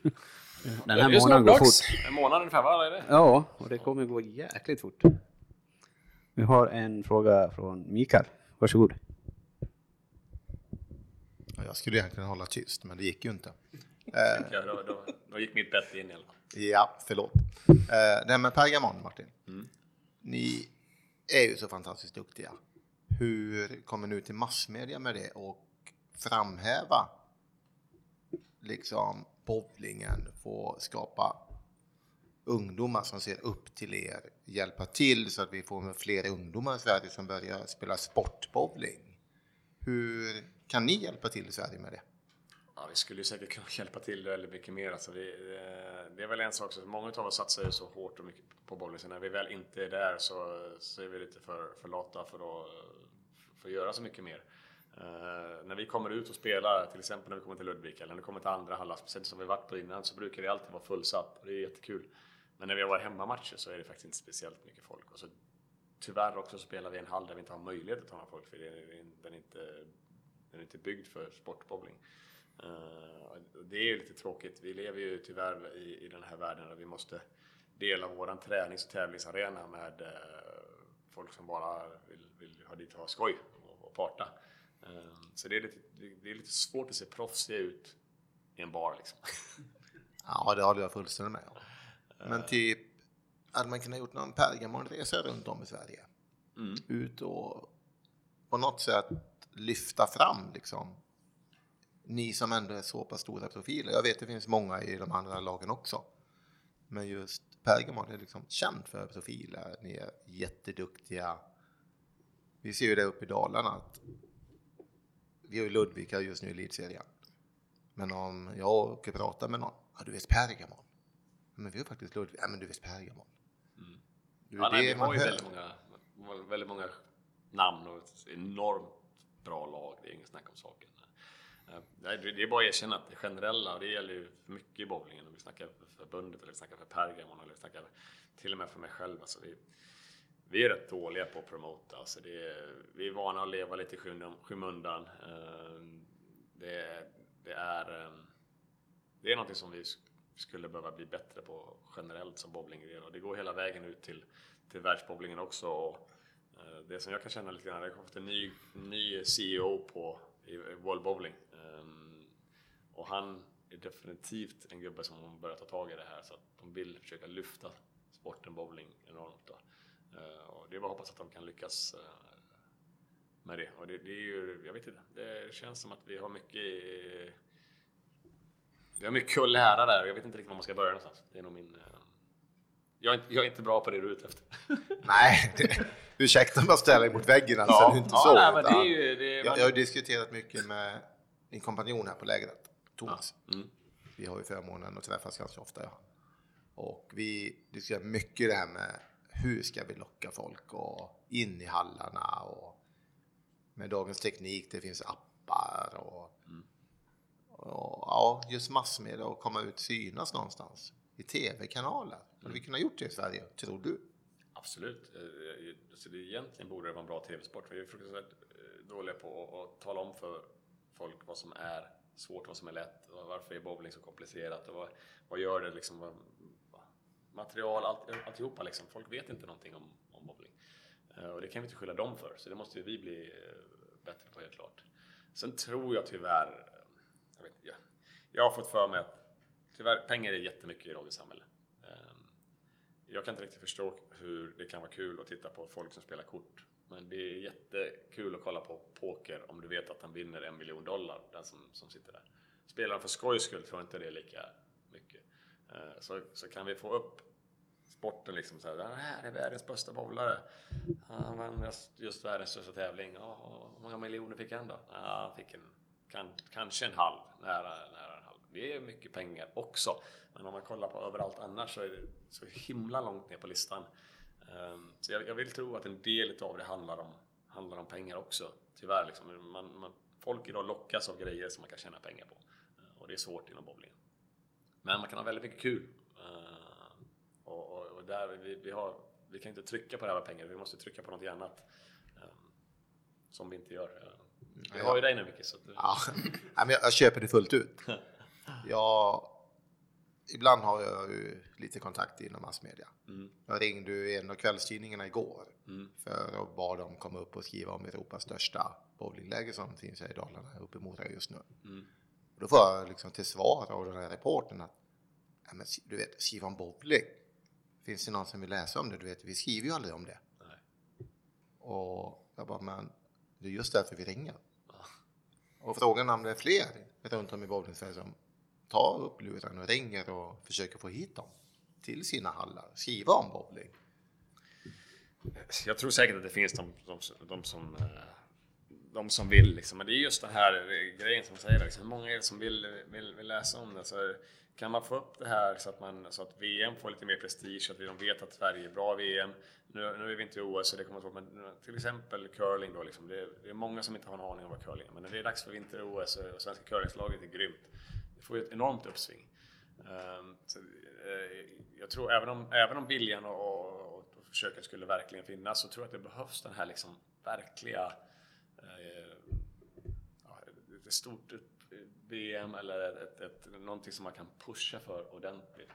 Den här månaden går fort. En månad ungefär, är det? Ja, och det kommer gå jäkligt fort. Vi har en fråga från Mikael. Varsågod. Ja, Jag skulle egentligen hålla tyst, men det gick ju inte. Ja, då, då, då gick mitt bett in i alla fall. Ja, förlåt. Eh, nej, men Pergamon, Martin. Ni är ju så fantastiskt duktiga. Hur kommer ni ut till massmedia med det och framhäva liksom bowlingen, få skapa ungdomar som ser upp till er, hjälpa till så att vi får fler ungdomar i Sverige som börjar spela sportbowling. Hur kan ni hjälpa till i Sverige med det? Ja, vi skulle ju säkert kunna hjälpa till väldigt mycket mer. Alltså vi, eh, det är väl en sak, så många av oss satsar ju så hårt och mycket på bowling, så när vi väl inte är där så, så är vi lite för, för lata för att, för att göra så mycket mer. Uh, när vi kommer ut och spelar, till exempel när vi kommer till Ludvika eller när vi kommer till andra hallar, speciellt som vi varit på innan, så brukar det alltid vara fullsatt och det är jättekul. Men när vi har varit hemmamatcher så är det faktiskt inte speciellt mycket folk. Och så, tyvärr också spelar vi i en hall där vi inte har möjlighet att ha folk, för den är inte, den är inte byggd för sportbowling. Uh, det är ju lite tråkigt. Vi lever ju tyvärr i, i den här världen där vi måste dela våran tränings och tävlingsarena med uh, folk som bara vill, vill ha dit och ha skoj och, och parta. Uh, så det är, lite, det är lite svårt att se proffsiga ut i en bar liksom. ja, det håller jag fullständigt med om. Men typ, hade man kunnat gjort någon Pergamonresa runt om i Sverige? Mm. Ut och på något sätt lyfta fram liksom ni som ändå är så pass stora profiler. Jag vet det finns många i de andra lagen också. Men just Pergamon är liksom känd för profiler. Ni är jätteduktiga. Vi ser ju det uppe i Dalarna att vi har ju Ludvika just nu i elitserien. Men om jag åker och pratar med någon, ja du vet Pergamon. Men vi har faktiskt Ludvika, ja men du vet Pergamon. Mm. Det ja, nej, vi har ju väldigt många, väldigt många namn och ett enormt bra lag, det är inget snack om saken. Det är bara att erkänna att det generella, och det gäller ju mycket i bowlingen, om vi snackar för förbundet eller vi snackar för Pergamon eller vi snackar till och med för mig själv. Alltså vi, vi är rätt dåliga på att promota. Alltså det är, vi är vana att leva lite i skymundan. Ehm, det, det, är, ehm, det är någonting som vi skulle behöva bli bättre på generellt som bowlinggren och det går hela vägen ut till, till världsbowlingen också. Och eh, det som jag kan känna lite grann, det har kommit en ny, ny CEO på i World Bowling ehm, och han är definitivt en gubbe som börjar ta tag i det här så att de vill försöka lyfta sporten bowling enormt. Då. Eh, och det är bara att hoppas att de kan lyckas eh, med det. Och det, det, är ju, jag vet inte, det känns som att vi har mycket vi har mycket att lära där jag vet inte riktigt var man ska börja någonstans. Det är nog min... Eh, jag är, inte, jag är inte bra på det du är ute efter. Nej, det, ursäkta om jag ställer mot väggen, alltså, ja, är inte ja, så. Nej, men det är ju, det, jag, man... jag har diskuterat mycket med min kompanjon här på lägret. Thomas. Ja. Mm. Vi har ju förmånen att träffas ganska ofta. Ja. Och vi diskuterar mycket det här med hur ska vi locka folk och in i hallarna och med dagens teknik, det finns appar och, mm och ja, just massmedia och komma ut synas någonstans i tv-kanaler. Hade vi kunnat gjort det i Sverige, tror du? Absolut. Så det egentligen borde det vara en bra tv-sport. Vi är fruktansvärt eh, dåliga på att tala om för folk vad som är svårt, vad som är lätt, varför är bowling så komplicerat och vad, vad gör det liksom, vad, material, allt, alltihopa liksom. Folk vet inte någonting om, om bowling. Och det kan vi inte skylla dem för, så det måste vi bli bättre på helt klart. Sen tror jag tyvärr, jag, jag, jag har fått för mig att tyvärr, pengar är jättemycket i dagens samhälle. Ehm, jag kan inte riktigt förstå hur det kan vara kul att titta på folk som spelar kort men det är jättekul att kolla på poker om du vet att han vinner en miljon dollar, den som, som sitter där. Spelar han för skojs skull tror jag inte det är lika mycket. Ehm, så, så kan vi få upp sporten liksom så här, den här är världens bästa bowlare. Han vann just, världens största tävling. Hur många miljoner fick han då? Ja, han fick en, kan, kanske en halv, nära, nära en halv. Det är mycket pengar också. Men om man kollar på överallt annars så är det så himla långt ner på listan. Ehm, så jag, jag, vill tro att en del av det handlar om, handlar om pengar också. Tyvärr liksom. Man, man, folk idag lockas av grejer som man kan tjäna pengar på. Ehm, och det är svårt inom bowlingen. Men man kan ha väldigt mycket kul. Ehm, och, och, och där vi, vi, har, vi kan inte trycka på det här med pengar, vi måste trycka på något annat. Som vi inte gör. Vi har ju dig nu Micke. Så att... ja, jag köper det fullt ut. Jag ibland har jag ju lite kontakt inom massmedia. Mm. Jag ringde ju en av kvällstidningarna igår mm. för att bad dem komma upp och skriva om Europas största bowlingläge som finns här i Dalarna, uppe i Mora just nu. Mm. Då får jag liksom till svar av den här reporten att ja, men, du vet, skriva om bowling. Finns det någon som vill läsa om det? Du vet, vi skriver ju aldrig om det. Nej. Och jag bara, men det är just därför vi ringer. Och frågan om det är fler runt om i bowling som tar upp luren och ringer och försöker få hit dem till sina hallar, skriva om bowling. Jag tror säkert att det finns de, de, de som, eh, de som vill liksom. Men det är just den här grejen som säger liksom. Hur många är det som vill, vill, vill läsa om det? Så kan man få upp det här så att, man, så att VM får lite mer prestige, så att de vet att Sverige är bra VM. Nu, nu är vi inte i OS så det kommer att vara, men eh, till exempel curling då liksom. Det är, det är många som inte har en aning om vad curling är. Men när det är dags för vinter-OS och svenska curlingslaget är grymt. Det får ju ett enormt uppsving. Um, så, uh, jag tror även om, även om viljan och, och, och försöket skulle verkligen finnas så tror jag att det behövs den här liksom verkliga uh, ett stort VM eller ett, ett, någonting som man kan pusha för ordentligt.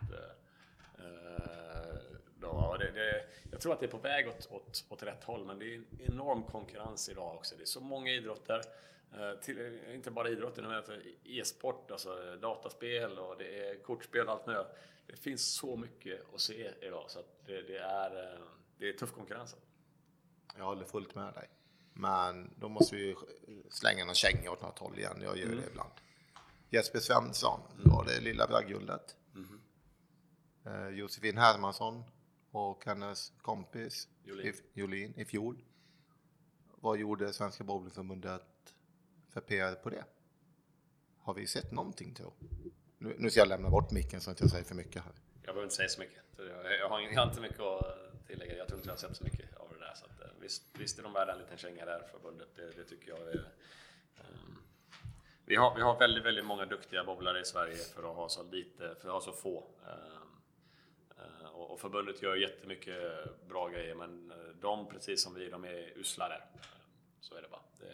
Uh, då. Det, det, jag tror att det är på väg åt, åt, åt rätt håll, men det är en enorm konkurrens idag också. Det är så många idrotter. Till, inte bara idrotten, utan e-sport, alltså dataspel och det är kortspel och allt möjligt. Det finns så mycket att se idag så det, det är, det är tuff konkurrens. Jag håller fullt med dig. Men då måste vi slänga någon känga åt något håll igen. Jag gör mm. det ibland. Jesper Svensson mm. var det lilla bragdguldet. Mm. Eh, Josefin Hermansson och hennes kompis Jolin. I, Jolin i fjol. Vad gjorde Svenska Bowlingförbundet för PR på det? Har vi sett någonting tro? Nu, nu ska jag lämna bort micken så att jag säger för mycket här. Jag behöver inte säga så mycket. Jag, jag, har, jag har inte mycket att tillägga. Jag tror inte jag har sett så mycket av det där. Så att, eh, visst, visst är de värda en liten känga där, förbundet. Det, det tycker jag är... Um, vi, har, vi har väldigt, väldigt många duktiga bowlare i Sverige för att ha så lite, för att ha så få. Eh, eh, och, och förbundet gör jättemycket bra grejer, men eh, de, precis som vi, de är usla där. Så är det bara. Det,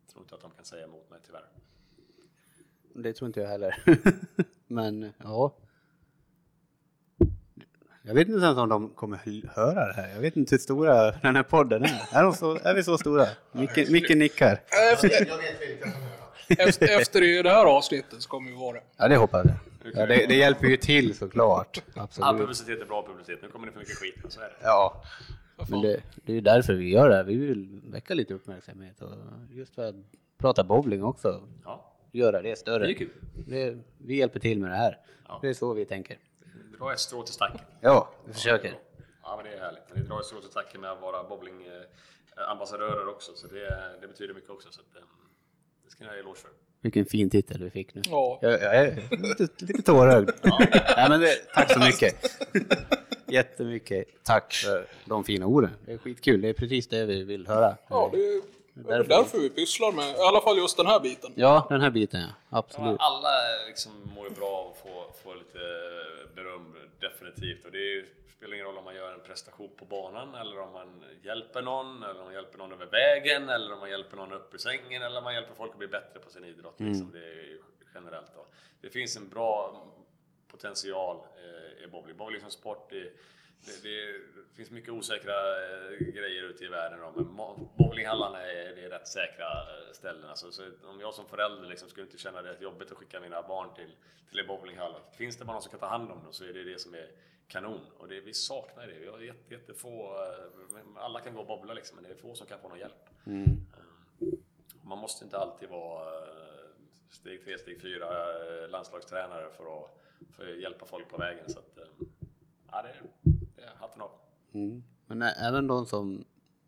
jag tror inte att de kan säga emot mig tyvärr. Det tror inte jag heller. Men ja. Jag vet inte ens om de kommer höra det här. Jag vet inte hur stora den här podden är. Är, de så, är vi så stora? Micke, Micke nickar. Efter, efter det här avsnittet så kommer vi vara det. Ja, det hoppas jag. Ja, det, det, hjälper ju till såklart. Absolut. All publicitet är bra publicitet. Nu kommer det för mycket skit. Så är det. Ja. Men det, det är ju därför vi gör det här. Vi vill väcka lite uppmärksamhet och just för att prata bowling också. Ja göra det större. Det är kul. Det, vi hjälper till med det här. Ja. Det är så vi tänker. Dra ett strå till stacken. Ja, vi försöker. Ja, men det är härligt. Ni drar ett strå till stacken med att vara bowlingambassadörer också, så det, det betyder mycket också. Så att, ehm, det ska ni ha eloge för. Vilken fin titel vi fick nu. Ja. Jag, jag är lite, lite tårögd. Ja. Nej, men det, tack så mycket. Jättemycket tack för de fina orden. Det är skitkul. Det är precis det vi vill höra. Ja, det det är därför vi pysslar med, i alla fall just den här biten. Ja, den här biten ja. Absolut. Ja, alla liksom mår ju bra av att få, få lite beröm, definitivt. Och det är, spelar ingen roll om man gör en prestation på banan eller om man hjälper någon, eller om man hjälper någon över vägen, eller om man hjälper någon upp ur sängen, eller om man hjälper folk att bli bättre på sin idrott. Mm. Liksom. Det är generellt. Då. Det finns en bra potential eh, i bowling. Bowling som sport, det, det, det, finns mycket osäkra eh, grejer ute i världen då, men bowlinghallarna är, det är rätt säkra eh, ställen. Alltså, så om jag som förälder liksom skulle inte känna det jobbigt att skicka mina barn till, till en bowlinghall. Finns det bara någon som kan ta hand om dem så är det det som är kanon. Och det, vi saknar det. Vi har jätte, jättefå, alla kan gå och bobbla liksom, men det är få som kan få någon hjälp. Mm. Man måste inte alltid vara steg 3, steg 4 landslagstränare för att, för att hjälpa folk på vägen. Så att, ja, det, hatten av. Mm. Men även de som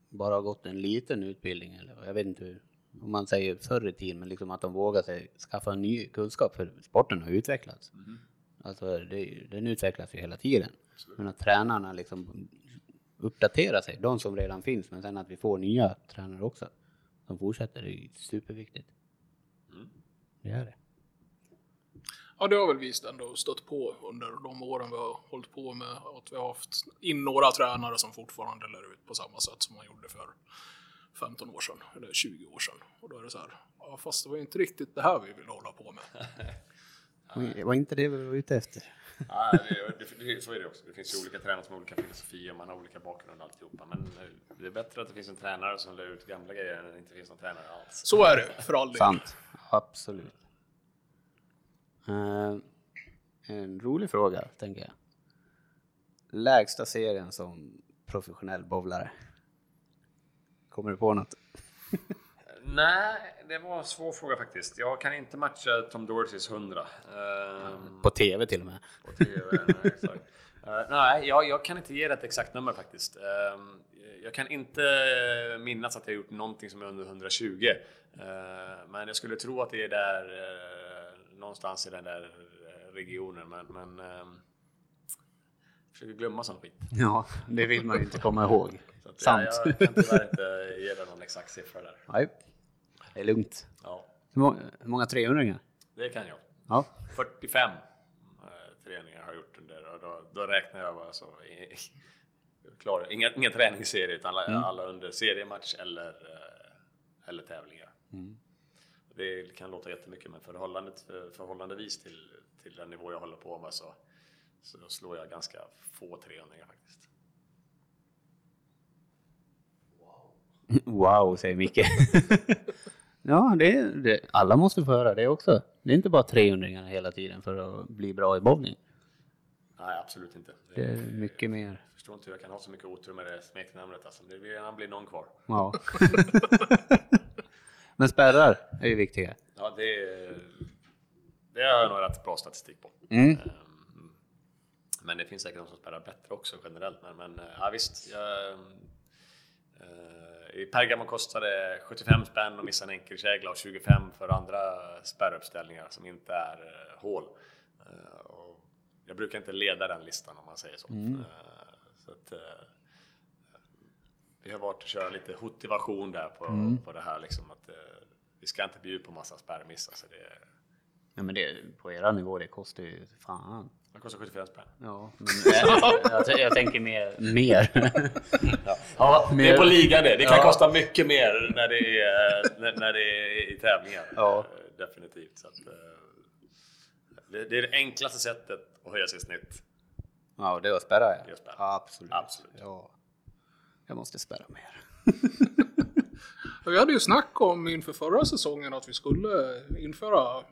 bara har gått en liten utbildning, eller jag vet inte hur, om man säger förr i tiden, men liksom att de vågar sig skaffa ny kunskap för sporten har utvecklats. Mm. Alltså det, den utvecklas ju hela tiden. Absolut. Men att tränarna liksom uppdaterar sig, de som redan finns, men sen att vi får nya tränare också som fortsätter, det är superviktigt. Det är det. Ja, det har väl visst ändå stött på under de åren vi har hållit på med att vi har haft in några tränare som fortfarande lär ut på samma sätt som man gjorde för 15 år sedan, eller 20 år sedan. Och då är det så här, ja, fast det var inte riktigt det här vi ville hålla på med. Det var inte det vi var ute efter. ja, det, det, så är det också. Det finns ju olika tränare som har olika filosofier, man har olika bakgrund och alltihopa. Men eh, det är bättre att det finns en tränare som lär ut gamla grejer än att det inte finns någon tränare alls. Så är det, för all del. Sant, absolut. Uh, en rolig fråga, tänker jag. Lägsta serien som professionell bowlare? Kommer du på något? Nej, det var en svår fråga faktiskt. Jag kan inte matcha Tom Dorseys 100. Um, på TV till och med. På TV, nej, exakt. Eh, nej, jag, jag kan inte ge det ett exakt nummer faktiskt. Ehm, jag kan inte minnas att jag gjort någonting som är under 120. Eh, men jag skulle tro att det är där eh, någonstans i den där regionen. Men, men ehm, jag försöker glömma sån skit. Ja, det vill man ju inte komma ihåg. Så att, Sant. Ja, jag kan tyvärr inte ge dig någon exakt siffra där. Nej, det är lugnt. Ja, Hur många, hur många 300 det kan jag. Ja. 45 eh, träningar har jag gjort under och då, då räknar jag alltså i, klar, inga, inga träningsserier utan alla, alla under seriematch eller, eh, eller tävlingar. Det kan låta jättemycket men förhållandet, för, förhållandevis till, till den nivå jag håller på med så, så slår jag ganska få 300 faktiskt. Wow, säger Micke. ja, det, det, alla måste få höra det också. Det är inte bara 300 hela tiden för att bli bra i bowling. Nej, absolut inte. Det är mycket mer. Jag förstår inte hur jag kan ha så mycket otur med det smeknamnet. Alltså. Det vill gärna bli någon kvar. Ja. Men spärrar är ju viktiga. Ja, det, det har jag nog rätt bra statistik på. Mm. Ehm, Men det finns säkert de som spelar bättre också generellt. Men, men eh, ja, visst. Jag, eh, Pergamo kostade det 75 spänn att missa en enkelkägla och 25 för andra spärruppställningar som inte är eh, hål. Eh, och jag brukar inte leda den listan om man säger så. Eh, så att, vi har varit och köra lite motivation där på, på det här liksom att vi ska inte bjuda på massa spärrmissar. Så det, Ja, men det, på era nivå, det kostar ju fan. Det kostar 75 spänn. Ja, men jag, jag, jag tänker mer. mer. Ja, det mer- är på ligan det. Det kan Ja. kosta mycket mer när det är, när, det är i tävlingar. Ja. Eh, Definitivt. Så att, eh, det, det är det enklaste sättet att höja sitt snitt. Ja, det är att spärra Det är ja. att spärra. Absolut. Absolut. Ja. Jag måste spärra mer. Vi hade ju snack om inför förra säsongen att vi skulle införa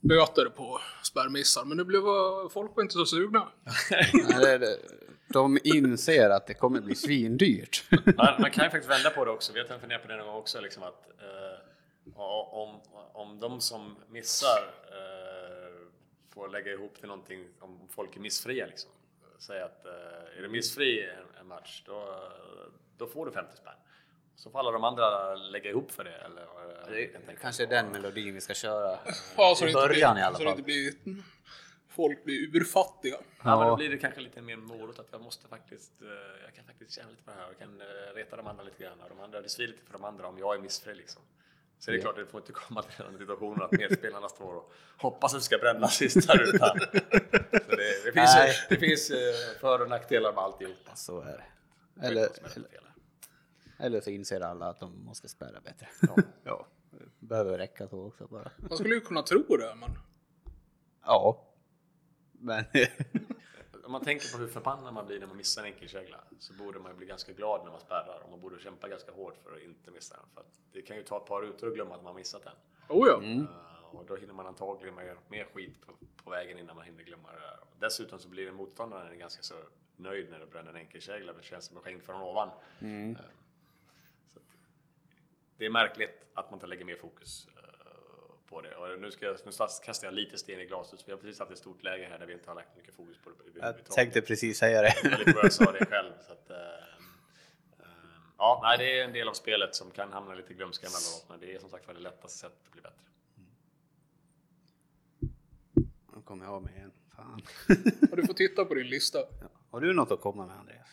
böter på spärrmissar, men det blev, folk var inte så sugna. Nej, det, de inser att det kommer bli svindyrt. Man, man kan ju faktiskt vända på det också. Vi har funderat på det någon gång också. Liksom att, eh, om, om de som missar eh, får lägga ihop till någonting om folk är missfria. Liksom. Säg att eh, är du missfri en, en match, då, då får du 50 spänn. Så får alla de andra lägga ihop för det. Eller, kan tänka. kanske är den melodin vi ska köra Ja, i det början blir, i alla så det fall. inte blir, folk blir urfattiga. Ja, men Ja. då blir det kanske lite mer morot att jag måste faktiskt, eh, jag kan faktiskt tjäna lite på det här. Jag kan eh, reta de andra lite grann. Och de andra, det svider lite för de andra om jag är missfri liksom. Så det är klart, det får inte komma till den situationen att medspelarna står och hoppas att det ska bränna sista rutan. Så det, det finns, Nej. det finns eh, för och nackdelar med alltihopa. Så är det. Eller, är nackdelar. Eller så inser alla att de måste spärra bättre. Ja. ja. Det behöver räcka så också bara. Man skulle ju kunna tro det, men Ja. Men Om man tänker på hur förbannad man blir när man missar en enkelkägla så borde man ju bli ganska glad när man spärrar och man borde kämpa ganska hårt för att inte missa den. För att det kan ju ta ett par rutor att glömma att man missat den. oh ja. Eh, Och då hinner man antagligen med mer skit på, på vägen innan man hinner glömma det där. Dessutom så blir motståndaren ganska så nöjd när du bränner en enkelkägla. Det känns som en skänk från ovan. Eh, så att det är märkligt att man inte lägger mer fokus eh, på det. Och nu, ska jag, nu kastar jag lite sten i glaset. för Vi har precis haft ett stort läge här där vi inte har lagt mycket fokus på det jag tänkte precis säga det. Jag sa det själv. Så att, eh, eh, ja, nej, det är en del av spelet som kan hamna lite i glömska emellanåt. Men det är som sagt var det lättaste sättet att bli bättre. Nu kommer jag av mig igen. Fan. Ja, Du får titta på din lista. Ja. Har du något att komma med Andreas?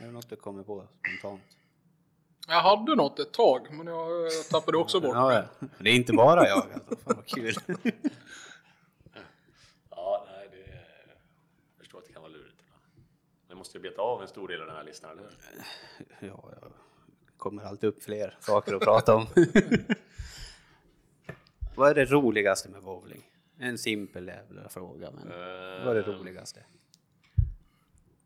Är det något du kommer på spontant? Jag hade något ett tag, men jag eh, tappade också bort Ja, ja. Det är inte bara jag alltså. Fan vad kul. Ja, nej, det, jag förstår att det kan vara lurigt. Men måste ju beta av en stor del av den här listan, eller hur? Ja, jag kommer alltid upp fler saker att prata om. vad är det roligaste med bowling? En simpel jävla fråga, men vad är det roligaste?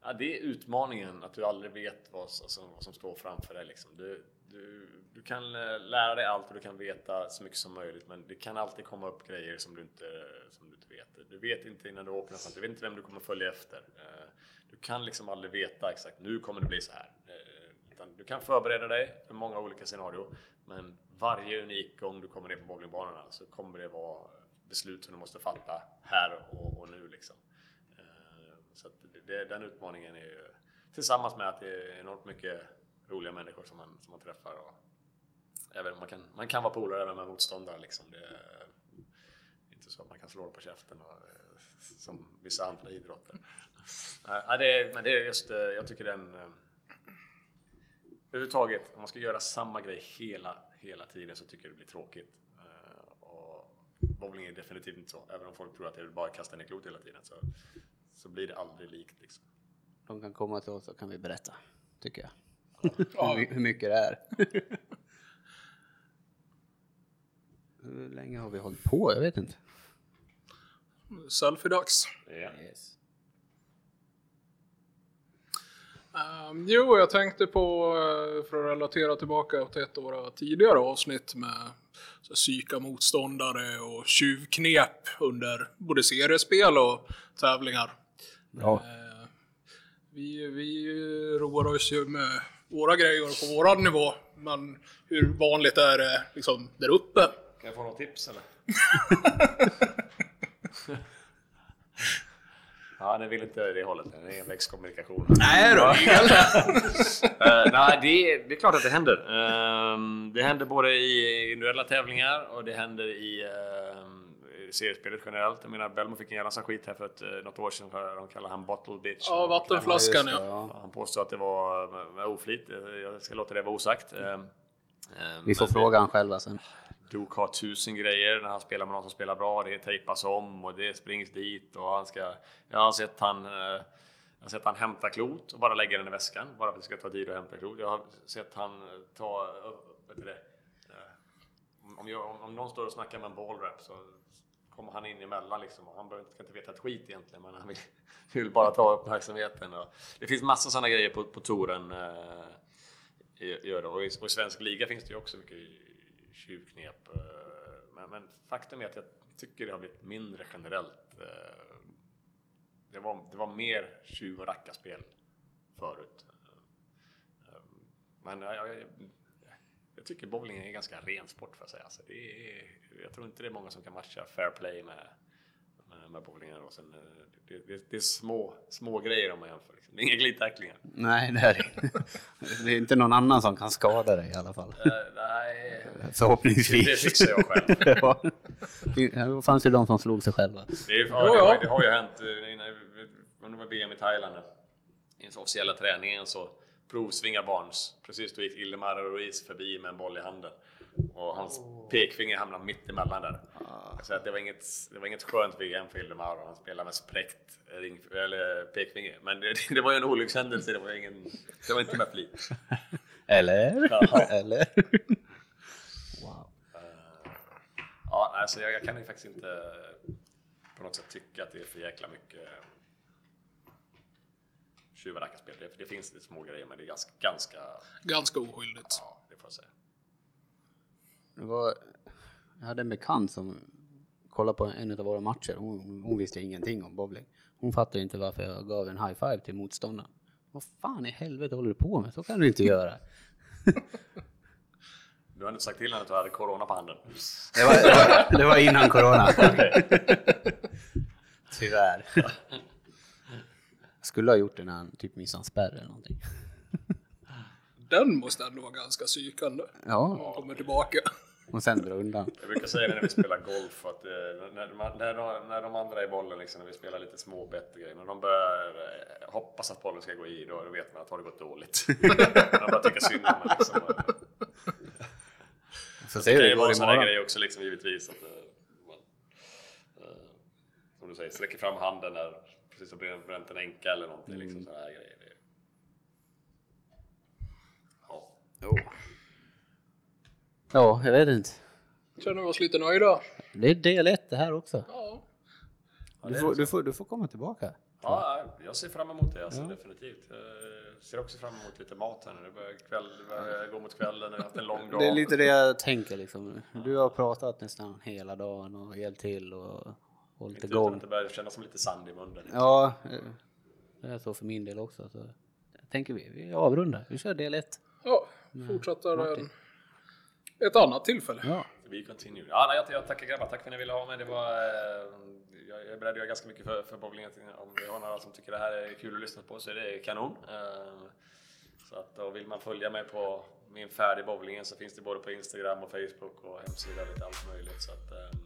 Ja, det är utmaningen att du aldrig vet vad, som, alltså, vad som står framför dig. Liksom. Du, du, du kan eh, lära dig allt och du kan veta så mycket som möjligt men det kan alltid komma upp grejer som du inte, som du inte vet. Du vet inte innan du åker någonstans, du vet inte vem du kommer följa efter. Eh, du kan liksom aldrig veta exakt, nu kommer det bli så här. Eh, du kan förbereda dig för många olika scenarier men varje unik gång du kommer ner på bowlingbanorna så kommer det vara beslut som du måste fatta här och, och nu. Liksom. Så att det, den utmaningen är ju tillsammans med att det är enormt mycket roliga människor som man, som man träffar. Och även, man, kan, man kan vara polare även med motståndare. Liksom. Det är inte så att man kan slå på käften och, som vissa andra idrotter. Nej, det är, men det är just, eh, jag tycker den... Eh, överhuvudtaget, om man ska göra samma grej hela, hela tiden så tycker jag det blir tråkigt. Eh, och bowling är definitivt inte så. Även om folk tror att det är bara att kasta ner klot hela tiden så, så blir det aldrig likt. Liksom. De kan komma till oss så kan vi berätta, tycker jag. Ja. Hur, my- hur mycket det är. hur länge har vi hållit på? Jag vet inte. Selfie-dags. Ja. Yes. Um, jo, jag tänkte på, eh, för att relatera tillbaka till ett av våra tidigare avsnitt med så psyka motståndare och tjuvknep under både seriespel och tävlingar. Bra. Eh, vi, vi roar oss ju med våra grejer på våran nivå, men hur vanligt är det liksom där uppe? Kan jag få något tips eller? ja, den vill inte det hållet. Den är växtkommunikation. Nej då, Eh, nej, det är, det är klart att det händer. Ehm, det händer både i individuella tävlingar och det händer i i seriespelet generellt. Jag menar, Belmo fick en jävla massa skit här för ett, eh, något år sedan. För de kallar han bottle bitch. Ja, vattenflaskan ja. Han påstod att det var med, oflit. Jag ska låta det vara osagt. Ehm, ehm, Vi får fråga han själva sen. Duke har tusen grejer när han spelar med någon som spelar bra. Det tejpas om och det springs dit och han ska... Jag har sett han... eh, Jag har sett han hämta klot och bara lägga den i väskan bara för att det ska ta tid att hämta klot. Jag har sett han ta... eh, Vet du det? Om, jag, om, om någon står och snackar med en ballrap så kommer han in emellan liksom. Och han behöver ska inte veta ett skit egentligen men han vill, vill bara ta uppmärksamheten. Och det finns massa sådana grejer på, på touren. Eh. Och, i, och i svensk liga finns det ju också mycket tjuvknep. eh, Men, men faktum är att jag tycker det har blivit mindre generellt. eh, Det var, det var mer tjuv och rackarspel förut. Eh, Men jag, jag, jag tycker bowling är en ganska ren sport för att säga. Så det är, jag tror inte det är många som kan matcha fair play med, med, med bowlingen. Och sen, eh, det, det, det är små, små grejer om man jämför. Liksom. Det är inga glidtacklingar. Nej, det är det är inte någon annan som kan skada dig i alla fall. Eh, nej, Förhoppningsvis. det fixar jag själv. ja. Det fanns ju de som slog sig själva. Det, är, ja, det, har, det har ju hänt. eh, det var VM i Thailand. I den officiella träningen så provsvingar Barnes. Precis då gick Ilmar Ruiz förbi med en boll i handen. Och hans pekfinger hamnade mitt emellan där. Så att det, var inget, det var inget skönt VM för Ilmar och han spelade med spräckt ring, eller pekfinger. Men det, det var ju en olyckshändelse, det var, ingen, det var inte med flit. Eller? Ja. Eller? Wow. Ja, alltså jag, jag kan ju faktiskt inte på något sätt tycka att det är för jäkla mycket tjuv och rackarspel. Det, det finns lite små grejer men det är ganska, ganska Ganska oskyldigt. ja, det får jag säga. Det var, jag hade en bekant som kollade på en av våra matcher. Hon, hon visste ingenting om bowling. Hon fattade inte varför jag gav en high five till motståndaren. Vad fan i helvete håller du på med? Så kan du inte göra. Du har inte sagt till henne att du hade corona på handen? Det var, det var, det var innan corona. Tyvärr. Skulle ha gjort det när han typ missade en spärr eller någonting. Den måste ändå vara ganska psykande. Ja, Han kommer tillbaka. och sen dra undan. Jag brukar säga det när vi spelar golf att eh, när, man, när, de, när de andra är i bollen, liksom, när vi spelar lite små grejer, när de börjar eh, hoppas att bollen ska gå i, då vet man att det har gått dåligt. de börjar tycka synd om en. Liksom. Så Det ser kan ju det vara sådana imorgon. grejer också liksom, givetvis. Att, eh, man, som du säger, sträcker fram handen när precis har bränt- bränt en enka eller någonting. Liksom, Mm. sådana här grejer. Ja. Ja, jag vet inte. Känner vi oss lite nöjda? Det är del ett det här också. Ja. Du får, du får, du får komma tillbaka. Ja, jag ser fram emot det alltså, definitivt. Jag ser också fram emot lite mat här nu. Det börjar, kväll, det börjar gå mot kvällen, vi har haft en lång dag. Det är lite det jag tänker liksom. Du har pratat nästan hela dagen och hjälpt till och hållit Inte utan igång. att det börjar kännas som lite sand i munnen. Ja, eh, det är så för min del också. Så tänker vi, vi avrundar. Vi kör del ett. Ja, fortsätter en, ett annat tillfälle. Ja. We continue. Ja, nej, jag, jag tackar grabbar, tack för att ni ville ha mig. Det var, eh, jag är beredd att göra ganska mycket för, för bowlingen. Om vi har några som tycker det här är kul att lyssna på så är det kanon. Eh, så att, och vill man följa mig på min färd i bowlingen så finns det både på Instagram och Facebook och hemsida och lite allt möjligt. Så att, eh,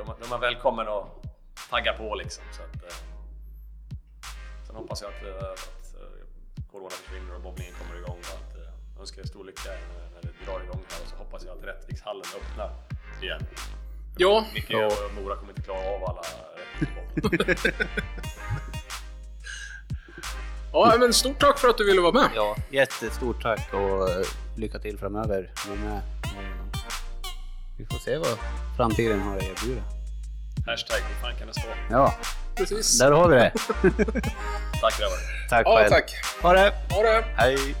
är man- då är välkommen att tagga på liksom. Så att, eh, sen hoppas jag att, eh, att eh, corona försvinner och bowlingen kommer igång och att eh, önskar er stor lycka när- det drar igång här och så hoppas jag att Rättvikshallen öppnar igen. Ja, Micke och Mora kommer inte klara av alla ja, men stort tack för att du ville vara med. Ja, jättestort tack och lycka till framöver. Med. Vi får se vad framtiden har att erbjuda. Hashtag, hur fan kan det stå? Ja, Precis. där har vi det. Tack grabbar! Tack Ja, själv. tack. Ha det! Ha det. Hej!